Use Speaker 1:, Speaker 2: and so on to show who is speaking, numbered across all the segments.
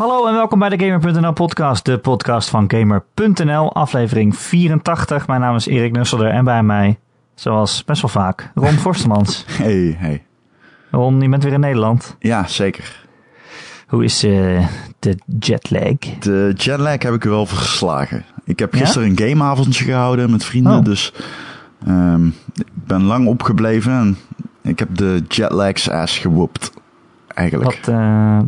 Speaker 1: Hallo en welkom bij de Gamer.nl podcast, de podcast van Gamer.nl, aflevering 84. Mijn naam is Erik Nusselder en bij mij, zoals best wel vaak, Ron Forstemans.
Speaker 2: Hey, hey.
Speaker 1: Ron, je bent weer in Nederland.
Speaker 2: Ja, zeker.
Speaker 1: Hoe is uh, de jetlag?
Speaker 2: De jetlag heb ik er wel verslagen. Ik heb gisteren een gameavondje gehouden met vrienden,
Speaker 1: Oh.
Speaker 2: dus ehm, ik ben lang opgebleven en ik heb de jetlags ass gewoept. Eigenlijk.
Speaker 1: Wat, eh,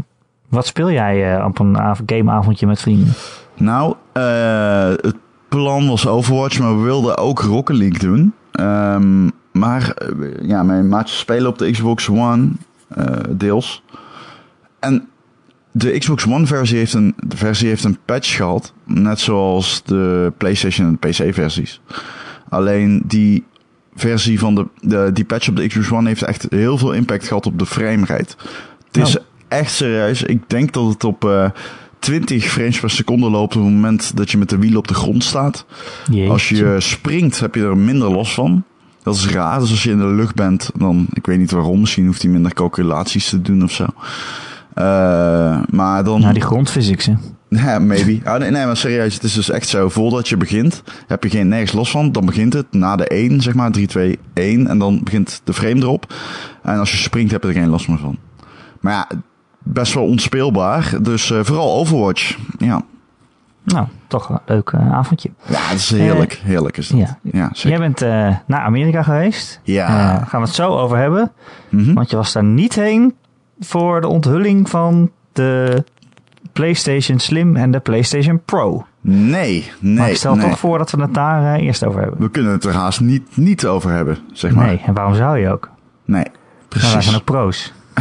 Speaker 1: wat speel jij eh, op een av- gameavondje met vrienden?
Speaker 2: Nou, eh, het plan was Overwatch, maar we wilden ook Rocket League doen. Ehm, maar eh, ja, mijn maatjes spelen op de Xbox One, deels. En de Xbox One versie heeft een, de versie heeft een patch gehad. Net zoals de PlayStation en de PC versies. Alleen die versie van de, de, die patch op de Xbox One heeft echt heel veel impact gehad op de framerate. Het is
Speaker 1: Oh.
Speaker 2: Echt serieus. Ik denk dat het op eh 20 frames per seconde loopt op het moment dat je met de wielen op de grond staat. Als je springt heb je er minder last van. Dat is raar. Dus als je in de lucht bent, dan, ik weet niet waarom, misschien hoeft hij minder calculaties te doen of zo. Eh, maar dan.
Speaker 1: Nou, die grondphysics, hè?
Speaker 2: Ja, maybe. Ah, nee, nee, maar serieus, het is dus echt zo. Voordat je begint, heb je geen nergens los van. Dan begint het na de 1, zeg maar, 3, 2, 1. En dan begint de frame erop. En als je springt, heb je er geen last meer van. Maar ja, best wel onspeelbaar. Dus eh, vooral Overwatch. Ja.
Speaker 1: Nou, toch een leuk eh, avondje.
Speaker 2: ja, het is heerlijk. Heerlijk is dat.
Speaker 1: ja.
Speaker 2: Ja, zeker.
Speaker 1: Jij bent eh, naar Amerika geweest.
Speaker 2: Ja.
Speaker 1: Eh, gaan we het zo over hebben.
Speaker 2: Mhm.
Speaker 1: Want je was daar niet heen voor de onthulling van de PlayStation Slim en de PlayStation Pro.
Speaker 2: Nee, nee,
Speaker 1: maar ik stel
Speaker 2: nee.
Speaker 1: toch voor dat we het daar eh, eerst over hebben.
Speaker 2: We kunnen het er haast niet, niet over hebben, zeg maar.
Speaker 1: Nee, en waarom zou je ook?
Speaker 2: Nee,
Speaker 1: Nou, wij
Speaker 2: precies.
Speaker 1: zijn ook pro's.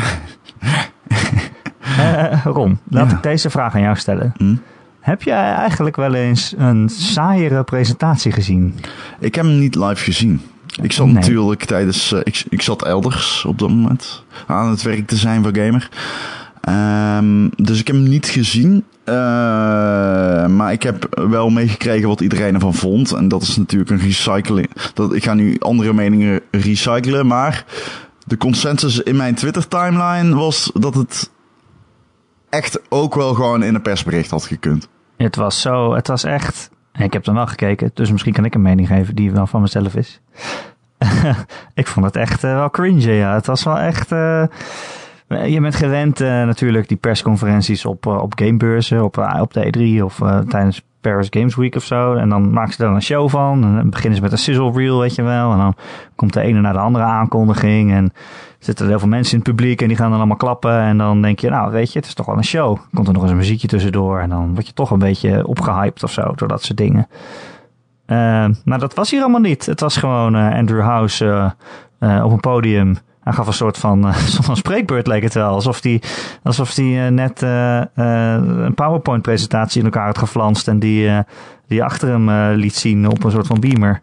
Speaker 1: Eh, Ron, laat
Speaker 2: Ja.
Speaker 1: ik deze vraag aan jou stellen.
Speaker 2: Hm?
Speaker 1: Heb jij eigenlijk wel eens een saaiere presentatie gezien?
Speaker 2: Ik heb hem niet live gezien. Ik zat
Speaker 1: Nee.
Speaker 2: natuurlijk tijdens... eh, ik, ik zat elders op dat moment aan het werk te zijn voor Gamer. Ehm, dus ik heb hem niet gezien. Eh, maar ik heb wel meegekregen wat iedereen ervan vond. En dat is natuurlijk een recycling. Dat, ik ga nu andere meningen recyclen. Maar de consensus in mijn Twitter-timeline was dat het echt ook wel gewoon in een persbericht had gekund.
Speaker 1: Het was zo, het was echt. Ik heb dan wel gekeken, dus misschien kan ik een mening geven die wel van mezelf is. ik vond het echt eh, wel cringe, ja. Het was wel echt. eh, je bent gewend eh, natuurlijk die persconferenties op, op gamebeurzen, op, op de E3 of tijdens Paris Games Week of zo. En dan maken ze er een show van. En dan beginnen ze met een sizzle reel, weet je wel. En dan komt de ene naar de andere aankondiging. En er zitten heel veel mensen in het publiek en die gaan dan allemaal klappen. En dan denk je, nou weet je, het is toch wel een show. Komt er nog eens een muziekje tussendoor. En dan word je toch een beetje opgehyped of zo door dat soort dingen. Eh, maar dat was hier allemaal niet. Het was gewoon eh, Andrew House eh, eh, op een podium. Hij gaf een soort van, van spreekbeurt, leek het wel. Alsof hij alsof die, net een PowerPoint-presentatie in elkaar had geflanst. En die, die achter hem liet zien op een soort van beamer.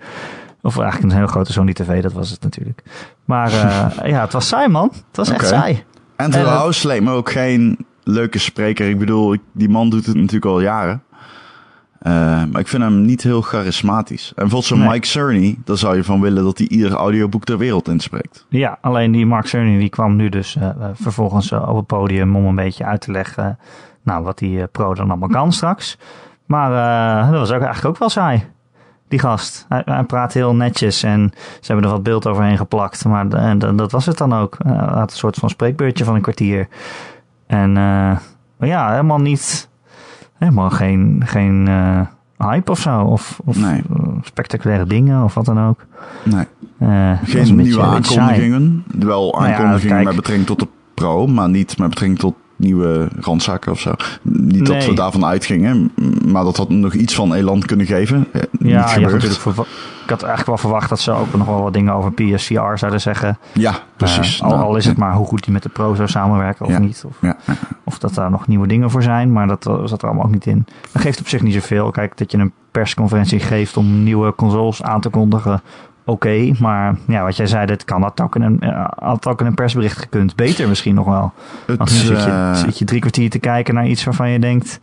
Speaker 1: Of eigenlijk een hele grote Sony TV, dat was het natuurlijk. Maar eh, ja, het was saai, man. Het was echt saai.
Speaker 2: Andrew
Speaker 1: En, eh,
Speaker 2: House leek me ook geen leuke spreker. Ik bedoel, ik- die man doet het natuurlijk al jaren. Eh, maar ik vind hem niet heel charismatisch. En volgens
Speaker 1: Nee.
Speaker 2: Mike Cerny, daar zou je van willen dat hij ieder audioboek ter wereld inspreekt.
Speaker 1: Ja, alleen die Mark Cerny die kwam nu dus eh, eh, vervolgens eh, op het podium om een beetje uit te leggen eh, nou, wat die eh, pro dan allemaal kan straks. Maar eh, dat was ook eigenlijk ook wel saai. Die gast. Hij, hij praat heel netjes en ze hebben er wat beeld overheen geplakt. Maar en, de- dat was het dan ook. Eh, Hij had een soort van spreekbeurtje van een kwartier. En eh, maar ja, helemaal niet. Helemaal geen, geen eh, hype of zo. Of, of
Speaker 2: Nee.
Speaker 1: eh, spectaculaire dingen of wat dan ook.
Speaker 2: Nee,
Speaker 1: Eh,
Speaker 2: geen
Speaker 1: beetje-
Speaker 2: nieuwe aankondigingen. Wel
Speaker 1: Nou ja,
Speaker 2: aankondigingen met betrekking tot de pro, maar niet met betrekking tot nieuwe randzaken of zo. Niet dat we daarvan uitgingen, maar dat had nog iets van elan kunnen geven. Eh, niet
Speaker 1: Ja,
Speaker 2: gebeurd.
Speaker 1: natuurlijk verwa- ik had eigenlijk wel verwacht dat ze ook nog wel wat dingen over PSVR zouden zeggen.
Speaker 2: Ja, precies.
Speaker 1: Eh, al,
Speaker 2: Nou,
Speaker 1: al is het maar hoe goed die met de pro zou samenwerken of
Speaker 2: Ja.
Speaker 1: niet. Of,
Speaker 2: Ja,
Speaker 1: of dat daar nog nieuwe dingen voor zijn, maar dat eh, zat er allemaal ook niet in. Dat geeft op zich niet zoveel. Kijk, dat je een persconferentie geeft om nieuwe consoles aan te kondigen. Oké, maar ja, wat jij zei, dit kan had ook in een, eh, had ook in een persbericht gekund. Beter misschien nog wel.
Speaker 2: Het,
Speaker 1: Want nu zit je,
Speaker 2: eh,
Speaker 1: zit je drie kwartier te kijken naar iets waarvan je denkt...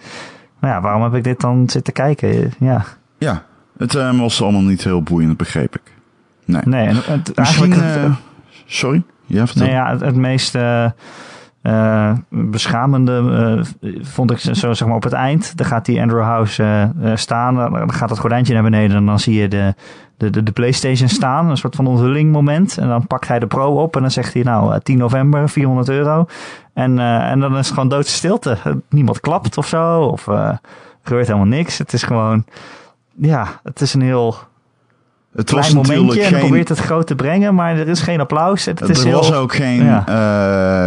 Speaker 1: Nou ja, waarom heb ik dit dan zitten kijken? Ja,
Speaker 2: ja, het eh, was allemaal niet heel boeiend, begreep ik. Nee.
Speaker 1: nee. En, het,
Speaker 2: Misschien,
Speaker 1: eigenlijk het,
Speaker 2: eh, sorry? Ja, vertel.
Speaker 1: Nee, ja, het, het meest eh, eh, beschamende eh, vond ik zo zeg maar op het eind. Dan gaat die Andrew House eh, eh, staan, dan gaat het gordijntje naar beneden en dan zie je de, de, de, de PlayStation staan. Een soort van onthulling moment. En dan pakt hij de Pro op en dan zegt hij nou eh, 10 november, 400 euro. En, eh, en dan is het gewoon doodse stilte. Niemand klapt of zo. Of eh, er gebeurt helemaal niks. Het is gewoon, ja, het is een heel
Speaker 2: Het
Speaker 1: klein
Speaker 2: was
Speaker 1: momentje.
Speaker 2: natuurlijk
Speaker 1: En
Speaker 2: geen...
Speaker 1: probeert het groot te brengen, maar er is geen applaus. Het, is
Speaker 2: er
Speaker 1: heel,
Speaker 2: was ook geen
Speaker 1: ja.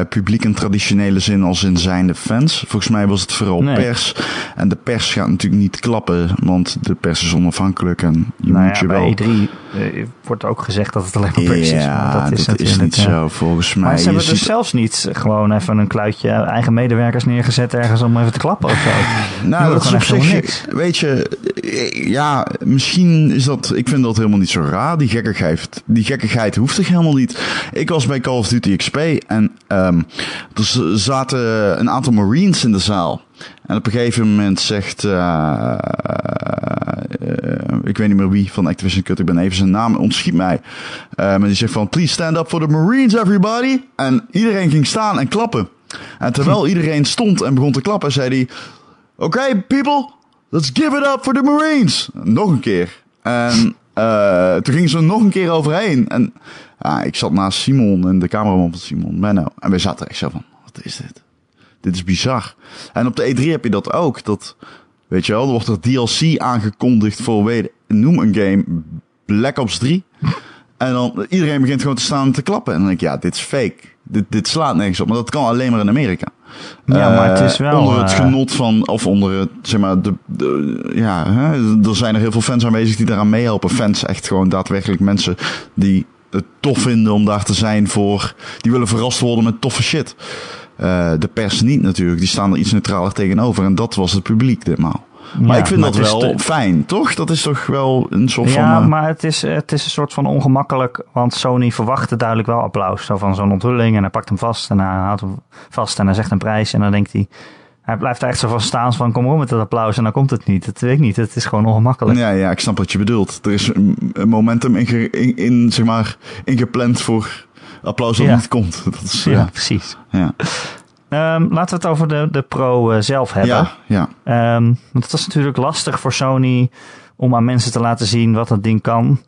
Speaker 2: eh, publiek in traditionele zin als in zijnde fans. Volgens mij was het vooral
Speaker 1: Nee.
Speaker 2: pers. En de pers gaat natuurlijk niet klappen, want de pers is onafhankelijk en je
Speaker 1: Nou
Speaker 2: moet
Speaker 1: ja,
Speaker 2: je wel...
Speaker 1: bij E3 eh, wordt ook gezegd dat het alleen maar pers is. maar dat is,
Speaker 2: niet zo volgens mij.
Speaker 1: Maar ze hebben dus
Speaker 2: ziet-
Speaker 1: zelfs niet gewoon even een kluitje eigen medewerkers neergezet ergens om even te klappen of zo.
Speaker 2: Nou, dat is op zich,
Speaker 1: helemaal
Speaker 2: weet je, eh, ja, misschien is dat, ik vind dat helemaal niet zo raar, die gekkigheid. Die gekkigheid hoeft toch helemaal niet. Ik was bij Call of Duty XP en ehm er zaten een aantal Marines in de zaal. En op een gegeven moment zegt, eh, eh, ik weet niet meer wie van Activision Cut, ik ben even zijn naam, ontschiet mij. Maar die zegt van, please stand up for the Marines everybody. En iedereen ging staan en klappen. En terwijl iedereen stond en begon te klappen, zei hij, Oké, people, let's give it up for the Marines. Nog een keer. En eh, toen gingen ze er nog een keer overheen. En ik zat naast Simon en de cameraman van Simon, Menno. En wij zaten echt zo van, wat is dit? Dit is bizar. En op de E3 heb je dat ook. Dat, weet je wel, er wordt er DLC aangekondigd voor, weet, noem een game, Black Ops 3. En dan iedereen begint gewoon te staan en te klappen. En dan denk ik, ja, dit is fake. Dit, dit slaat nergens op. Maar dat kan alleen maar in Amerika.
Speaker 1: Ja, maar het is
Speaker 2: Eh,
Speaker 1: wel,
Speaker 2: Onder het
Speaker 1: eh,
Speaker 2: genot van, of onder het, zeg maar, de, de, ja, hè, er zijn er heel veel fans aanwezig die daaraan meehelpen. Fans, echt gewoon daadwerkelijk mensen die het tof vinden om daar te zijn voor, die willen verrast worden met toffe shit. Eh, de pers niet natuurlijk, die staan er iets neutraler tegenover. En dat was het publiek ditmaal. Maar
Speaker 1: Ja,
Speaker 2: ik vind
Speaker 1: maar
Speaker 2: dat wel fijn, toch? Dat is toch wel een soort van...
Speaker 1: Ja,
Speaker 2: eh,
Speaker 1: maar het is, het is een soort van ongemakkelijk, want Sony verwachtte duidelijk wel applaus. Zo van zo'n onthulling en hij pakt hem vast en hij houdt hem vast en hij zegt een prijs en dan denkt hij... Hij blijft er echt zo van staan van kom op met dat applaus en dan komt het niet. Dat weet ik niet, het is gewoon ongemakkelijk.
Speaker 2: Ja, ja, ik snap wat je bedoelt. Er is een, een momentum in, in, in, zeg maar, ingepland voor applaus dat
Speaker 1: Ja.
Speaker 2: niet komt. Dat is,
Speaker 1: Ja,
Speaker 2: ja,
Speaker 1: precies.
Speaker 2: ja.
Speaker 1: Ehm, laten we het over de, de Pro eh, zelf hebben.
Speaker 2: Ja, ja.
Speaker 1: Ehm, want het was natuurlijk lastig voor Sony om aan mensen te laten zien wat dat ding kan.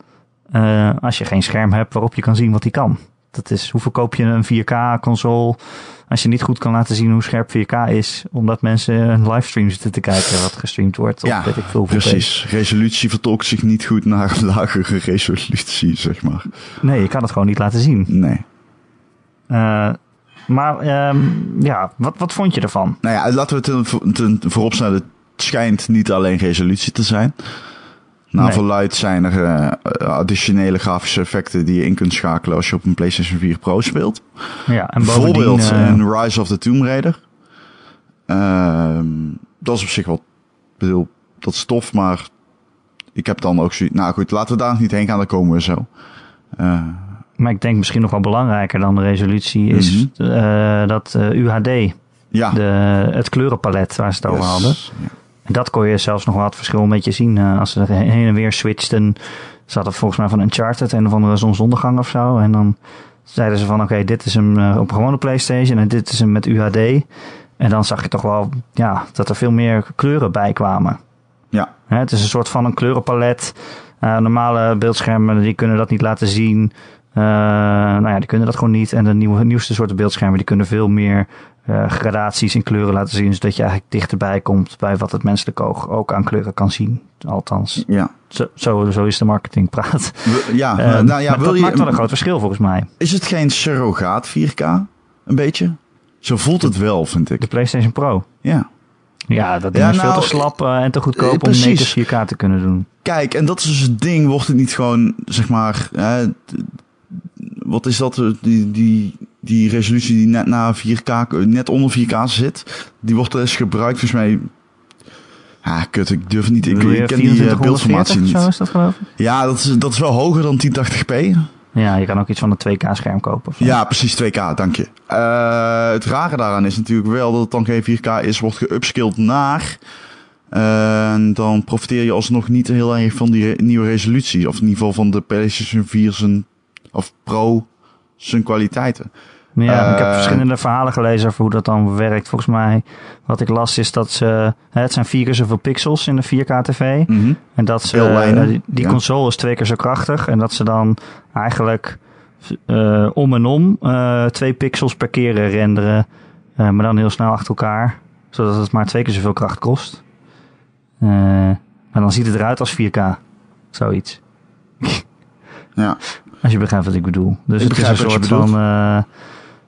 Speaker 1: eh, als je geen scherm hebt waarop je kan zien wat die kan. Dat is, hoe verkoop je een 4K-console als je niet goed kan laten zien hoe scherp 4K is, omdat mensen een livestream zitten te kijken wat gestreamd wordt.
Speaker 2: Ja
Speaker 1: weet ik veel
Speaker 2: precies. Resolutie vertolkt zich niet goed naar een lagere resolutie, zeg maar.
Speaker 1: Nee, je kan het gewoon niet laten zien.
Speaker 2: Nee.
Speaker 1: Eh, maar ehm, ja, wat, wat vond je ervan?
Speaker 2: Nou ja, laten we ten, ten vooropstellen. Het schijnt niet alleen resolutie te zijn. Naar
Speaker 1: Nee.
Speaker 2: verluid zijn er eh, additionele grafische effecten die je in kunt schakelen als je op een PlayStation 4 Pro speelt.
Speaker 1: Ja, en.
Speaker 2: Bijvoorbeeld
Speaker 1: eh,
Speaker 2: in Rise of the Tomb Raider. Ehm, dat is op zich wel, bedoel, dat is tof, maar ik heb dan ook zoiets. Nou goed, laten we daar nog niet heen gaan, dan komen we zo.
Speaker 1: Maar ik denk misschien nog wel belangrijker dan de resolutie is
Speaker 2: Mhm.
Speaker 1: eh, dat eh, UHD,
Speaker 2: ja.
Speaker 1: de, het kleurenpalet waar ze het over
Speaker 2: Yes.
Speaker 1: hadden.
Speaker 2: Ja.
Speaker 1: En dat kon je zelfs nog wel het verschil een beetje zien. eh, als ze er heen en weer switchten. Ze hadden volgens mij van Uncharted een of andere zonsondergang of zo. En dan zeiden ze van oké, dit is hem op een gewone Playstation en dit is hem met UHD. En dan zag je toch wel ja, dat er veel meer kleuren bij kwamen.
Speaker 2: ja.
Speaker 1: Hè, het is een soort van een kleurenpalet. Normale beeldschermen die kunnen dat niet laten zien. Eh, nou ja, die kunnen dat gewoon niet. En de nieuwe, nieuwste soorten beeldschermen die kunnen veel meer eh, gradaties in kleuren laten zien. Zodat je eigenlijk dichterbij komt bij wat het menselijk oog ook aan kleuren kan zien. Althans,
Speaker 2: ja.
Speaker 1: zo, zo, zo is de marketingpraat.
Speaker 2: Ja,
Speaker 1: Eh,
Speaker 2: maar, nou ja, wil
Speaker 1: dat
Speaker 2: je,
Speaker 1: maakt wel een groot verschil volgens mij.
Speaker 2: Is het geen surrogaat 4K? Een beetje? Zo voelt het wel, vind
Speaker 1: De
Speaker 2: ik.
Speaker 1: PlayStation Pro.
Speaker 2: Ja.
Speaker 1: Ja, dat ding
Speaker 2: Ja,
Speaker 1: is veel
Speaker 2: nou,
Speaker 1: te slap eh, en te goedkoop om native 4K te kunnen doen.
Speaker 2: Kijk, en dat is dus het ding. Wordt het niet gewoon, zeg maar... wat is dat? Die, die, die resolutie die net na 4K, net onder 4K zit. Die wordt er eens gebruikt, volgens mij... Ah, kut, ik durf niet. Ik, ik ken die eh,
Speaker 1: 2440
Speaker 2: beeldformatie
Speaker 1: of Zo
Speaker 2: niet.
Speaker 1: is dat geloof ik?
Speaker 2: Ja, dat is, dat is wel hoger dan 1080p.
Speaker 1: Ja, je kan ook iets van een 2K scherm kopen. Of zo.
Speaker 2: Ja, precies 2K, dank je. Eh, het rare daaraan is natuurlijk wel dat het dan geen 4K is, wordt geupskilled naar. Eh, En dan profiteer je alsnog niet heel erg van die re- nieuwe resolutie. Of in ieder geval van de PlayStation 4 zijn, of Pro zijn kwaliteiten.
Speaker 1: Ja, ik heb
Speaker 2: Eh,
Speaker 1: verschillende verhalen gelezen over hoe dat dan werkt. Volgens mij, wat ik las, is dat ze... Het zijn vier keer zoveel pixels in de 4K-tv.
Speaker 2: Mhm.
Speaker 1: En dat ze, eh, die,
Speaker 2: ja.
Speaker 1: console is twee keer zo krachtig. En dat ze dan eigenlijk eh, om en om eh, twee pixels per keer renderen. Eh, maar dan heel snel achter elkaar. Zodat het maar twee keer zoveel kracht kost. Maar dan ziet het eruit als 4K. Zoiets.
Speaker 2: Ja.
Speaker 1: Als je begrijpt wat ik bedoel. Dus
Speaker 2: Ik
Speaker 1: het is een soort van, eh,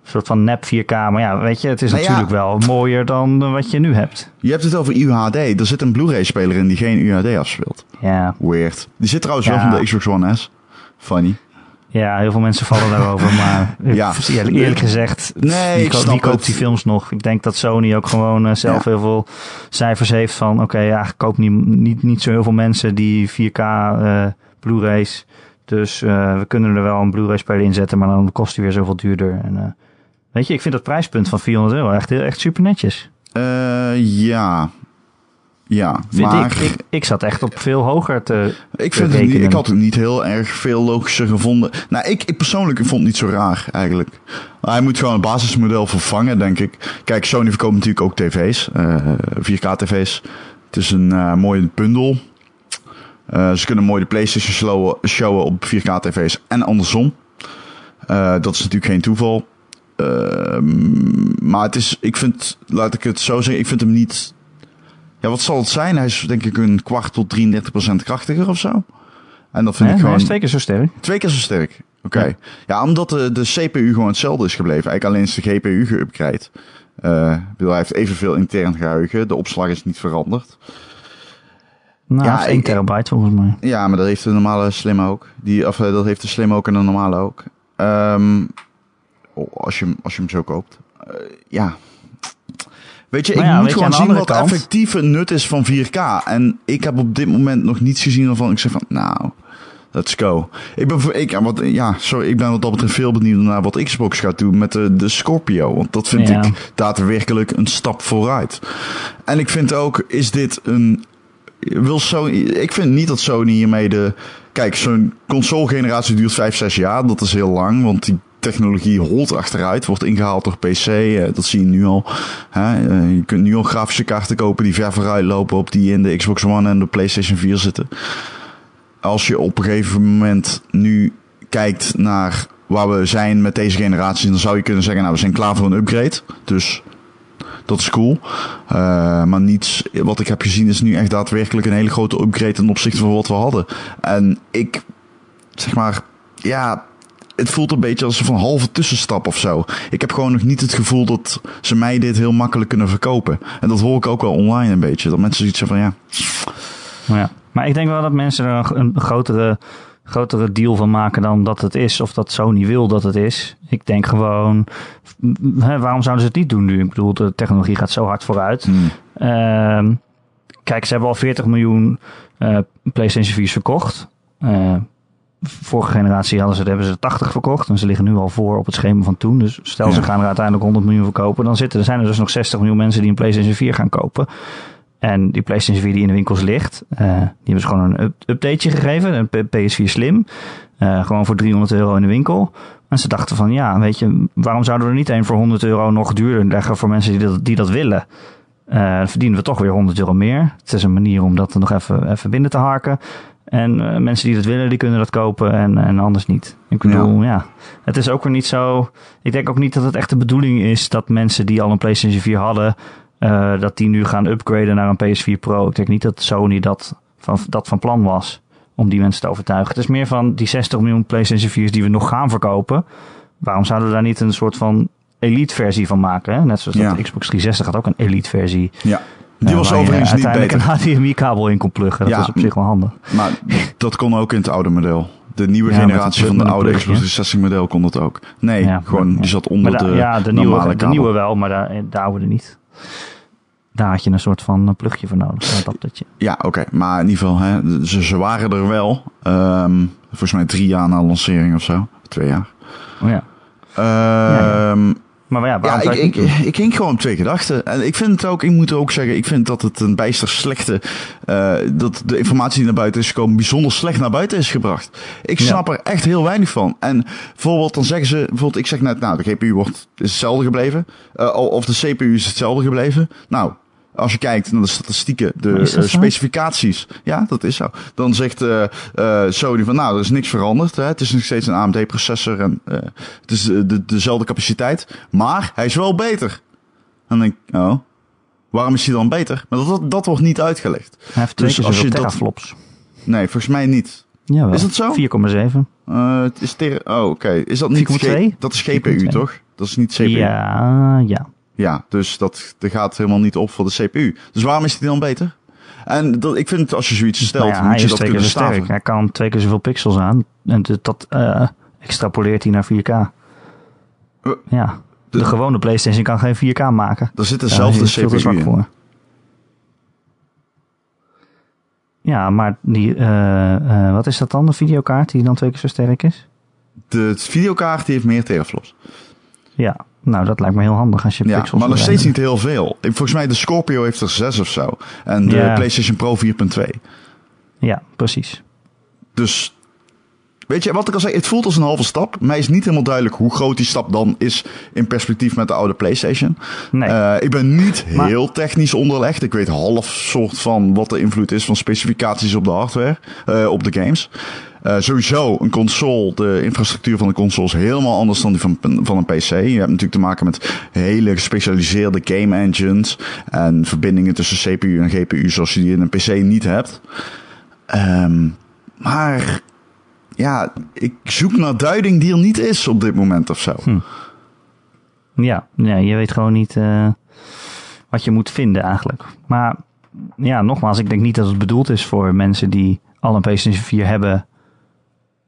Speaker 1: soort van nep 4K. Maar ja, weet je, het is
Speaker 2: Nou ja.
Speaker 1: natuurlijk wel mooier dan eh, wat je nu hebt.
Speaker 2: Je hebt het over UHD. Er zit een Blu-ray-speler in die geen UHD afspeelt.
Speaker 1: Ja,
Speaker 2: Weird. Die zit trouwens wel
Speaker 1: Ja.
Speaker 2: van de Xbox One S. Funny.
Speaker 1: ja heel veel mensen vallen daarover. Maar
Speaker 2: Ja.
Speaker 1: ja. eerlijk, eerlijk gezegd,
Speaker 2: Nee,
Speaker 1: wie, ko- koopt die films nog? Ik denk dat Sony ook gewoon eh, zelf
Speaker 2: Ja.
Speaker 1: heel veel cijfers heeft van... Oké, ja, ik koop niet, niet, niet zo heel veel mensen die 4K eh, Blu-rays. Dus eh, we kunnen er wel een Blu-ray-speler in zetten, maar dan kost die weer zoveel duurder. En, eh, weet je, ik vind dat prijspunt van 400 euro echt, heel, echt super netjes.
Speaker 2: Eh, ja. Ja,
Speaker 1: Vind
Speaker 2: maar
Speaker 1: ik, ik. Ik zat echt op veel hoger te...
Speaker 2: ik, vind het niet, ik had het niet heel erg veel logischer gevonden. Nou, ik, ik persoonlijk vond het niet zo raar eigenlijk. Hij moet gewoon het basismodel vervangen, denk ik. Kijk, Sony verkoopt natuurlijk ook tv's, eh 4K-tv's. Het is een mooie bundel. Eh, ze kunnen mooi de PlayStation showen, showen op 4K-tv's en andersom. Eh, dat is natuurlijk geen toeval. Ehm, maar het is, ik vind, laat ik het zo zeggen, ik vind hem niet. Ja, wat zal het zijn? Hij is denk ik een kwart tot 33% krachtiger of zo. En dat vind ik
Speaker 1: Hij
Speaker 2: gewoon
Speaker 1: is twee keer zo sterk.
Speaker 2: twee keer zo sterk. Oké.
Speaker 1: Ja.
Speaker 2: Ja. omdat de, de CPU gewoon hetzelfde is gebleven. Eigenlijk alleen is de GPU geüpgrade. Eh, ik bedoel, hij heeft evenveel intern geheugen. De opslag is niet veranderd.
Speaker 1: Nou,
Speaker 2: Ja,
Speaker 1: ja, 1
Speaker 2: ik-
Speaker 1: terabyte volgens mij.
Speaker 2: Ja, maar dat heeft de normale slim ook. Die, of eh, dat heeft de slim ook en de normale ook. Ehm, oh, als, je, hem- als je hem zo koopt. Eh, ja. Weet je,
Speaker 1: Maar
Speaker 2: ik
Speaker 1: ja,
Speaker 2: moet
Speaker 1: je,
Speaker 2: gewoon zien wat
Speaker 1: kant-
Speaker 2: effectieve nut is van 4K. En ik heb op dit moment nog niets gezien waarvan ik zeg van, nou, let's go. Ik ben, voor- ik, wat, ja, sorry, ik ben wat dat betreft veel benieuwd naar wat Xbox gaat doen met de, de Scorpio. Want dat vind
Speaker 1: Ja.
Speaker 2: ik daadwerkelijk een stap vooruit. En ik vind ook, is dit een wil Sony, ik vind niet dat Sony hiermee de. Kijk, zo'n console-generatie duurt 5, 6 jaar. Dat is heel lang, want die technologie holt achteruit. Wordt ingehaald door PC. eh, dat zie je nu al. Eh, je kunt nu al grafische kaarten kopen die ver vooruit lopen op die in de Xbox One en de PlayStation 4 zitten. Als je op een gegeven moment nu kijkt naar waar we zijn met deze generatie, dan zou je kunnen zeggen, nou, we zijn klaar voor een upgrade. Dus dat is cool. Eh, maar niets wat ik heb gezien is nu echt daadwerkelijk een hele grote upgrade ten opzichte van wat we hadden. En ik, zeg maar, ja, het voelt een beetje als een halve tussenstap of zo. Ik heb gewoon nog niet het gevoel dat ze mij dit heel makkelijk kunnen verkopen. En dat hoor ik ook wel online een beetje. Dat mensen zoiets van ja,
Speaker 1: Maar, ja. maar ik denk wel dat mensen er een grotere, grotere deal van maken dan dat het is. Of dat Sony wil dat het is. Ik denk gewoon, hè, waarom zouden ze het niet doen nu? Ik bedoel, de technologie gaat zo hard vooruit.
Speaker 2: hmm,
Speaker 1: Ehm, kijk, ze hebben al 40 miljoen eh, PlayStation 4's verkocht. Eh, vorige generatie hadden ze, hebben ze er 80 verkocht. En ze liggen nu al voor op het schema van toen. Dus stel ze gaan er uiteindelijk 100 miljoen verkopen. Dan zitten, er zijn er dus nog 60 miljoen mensen die een PlayStation 4 gaan kopen. En die PlayStation 4 die in de winkels ligt, eh, die hebben ze gewoon een up- updateje gegeven. Een P- PS4 Slim. Eh, gewoon voor 300 euro in de winkel. En ze dachten van, ja, weet je, waarom zouden we er niet een voor 100 euro nog duurder leggen voor mensen die dat, die dat willen? Eh, dan verdienen we toch weer 100 euro meer. Het is een manier om dat er nog even, even binnen te harken. En mensen die dat willen, die kunnen dat kopen en, en anders niet. Ik bedoel, ja. Het is ook weer niet zo... Ik denk ook niet dat het echt de bedoeling is dat mensen die al een PlayStation 4 hadden... eh, dat die nu gaan upgraden naar een PS4 Pro. Ik denk niet dat Sony dat van, dat van plan was om die mensen te overtuigen. Het is meer van die 60 miljoen PlayStation 4's die we nog gaan verkopen. Waarom zouden we daar niet een soort van elite versie van maken? Hè? Net zoals
Speaker 2: Ja.
Speaker 1: dat de Xbox 360 had ook een elite versie.
Speaker 2: ja. Die
Speaker 1: eh,
Speaker 2: was
Speaker 1: waar je
Speaker 2: overigens niet beter.
Speaker 1: een HDMI-kabel in kon pluggen. Dat
Speaker 2: Ja,
Speaker 1: is op zich wel handig.
Speaker 2: Maar dat kon ook in het oude model. De nieuwe
Speaker 1: Ja,
Speaker 2: generatie van de oude Xbox
Speaker 1: plugje.
Speaker 2: 360 model kon dat ook. Nee,
Speaker 1: Ja,
Speaker 2: gewoon die zat onder de
Speaker 1: ja, de
Speaker 2: normale
Speaker 1: nieuwe, de
Speaker 2: kabel.
Speaker 1: nieuwe wel, maar daar, de oude niet. Daar had je een soort van een plugje voor nodig.
Speaker 2: Ja, oké. Maar in ieder geval, hè, ze, ze waren er wel. Ehm, volgens mij drie jaar na lancering of zo. Twee jaar.
Speaker 1: Oh ja.
Speaker 2: Ehm,
Speaker 1: ja. Maar ja,
Speaker 2: Ja, ik, ik, ik hing gewoon op twee gedachten. En ik vind het ook, ik moet ook zeggen, ik vind dat het een bijster slechte, eh, dat de informatie die naar buiten is gekomen bijzonder slecht naar buiten is gebracht. Ik
Speaker 1: Ja.
Speaker 2: snap er echt heel weinig van. En bijvoorbeeld dan zeggen ze, bijvoorbeeld ik zeg net, nou de GPU wordt, is hetzelfde gebleven. Eh, of de CPU is hetzelfde gebleven. Nou, als je kijkt naar de statistieken, de eh, specificaties. Ja, dat is zo. Dan zegt eh, eh, Sony van, nou, er is niks veranderd. Hè. Het is nog steeds een AMD-processor en het is de, dezelfde capaciteit. Maar hij is wel beter. En dan denk ik, oh, waarom is hij dan beter? Maar dat, dat, wordt niet uitgelegd.
Speaker 1: Hij heeft twee
Speaker 2: Dus
Speaker 1: keer
Speaker 2: als je dat-
Speaker 1: teraflops.
Speaker 2: Nee, volgens mij niet.
Speaker 1: Jawel.
Speaker 2: Is dat zo?
Speaker 1: 4,7.
Speaker 2: Eh, het is ter, oh, oké. Is dat niet...
Speaker 1: 4,2?
Speaker 2: G- Dat is GPU,
Speaker 1: 4,2.
Speaker 2: toch? Dat is niet CPU.
Speaker 1: Ja, ja.
Speaker 2: Ja, dus dat, dat gaat helemaal niet op voor de CPU. Dus waarom is die dan beter? En dat, ik vind als je zoiets stelt,
Speaker 1: Nou ja,
Speaker 2: moet je dat kunnen staven.
Speaker 1: Hij kan twee keer zoveel pixels aan. En dat- eh, extrapoleert hij naar 4K.
Speaker 2: Eh,
Speaker 1: Ja, de,
Speaker 2: de-
Speaker 1: gewone PlayStation kan geen 4K maken.
Speaker 2: Er zit
Speaker 1: Daar
Speaker 2: dezelfde
Speaker 1: te
Speaker 2: CPU
Speaker 1: zwak
Speaker 2: in.
Speaker 1: voor. Ja, maar die, eh, wat is dat dan? De videokaart die dan twee keer zo sterk is?
Speaker 2: De videokaart die heeft meer teraflops.
Speaker 1: Ja, nou dat lijkt me heel handig als je
Speaker 2: Ja,
Speaker 1: pixels
Speaker 2: maar nog steeds niet heel veel. Volgens mij de Scorpio heeft er 6 of zo. En de
Speaker 1: Ja.
Speaker 2: PlayStation Pro 4.2.
Speaker 1: Ja, precies.
Speaker 2: Dus weet je wat ik al zei? Het voelt als een halve stap. Mij is niet helemaal duidelijk hoe groot die stap dan is in perspectief met de oude PlayStation.
Speaker 1: Nee.
Speaker 2: Eh, ik ben niet
Speaker 1: Maar-
Speaker 2: heel technisch onderlegd. Ik weet half soort van wat de invloed is van specificaties op de hardware, eh, op de games. Eh, sowieso, een console, de infrastructuur van de console is helemaal anders dan die van, van een PC. Je hebt natuurlijk te maken met hele gespecialiseerde game engines en verbindingen tussen CPU en GPU zoals je die in een PC niet hebt. Ehm, maar ja, ik zoek naar duiding die er niet is op dit moment of zo.
Speaker 1: Hm. Ja, nee, je weet gewoon niet eh, wat je moet vinden eigenlijk. Maar ja, nogmaals, ik denk niet dat het bedoeld is voor mensen die al een PlayStation 4 hebben.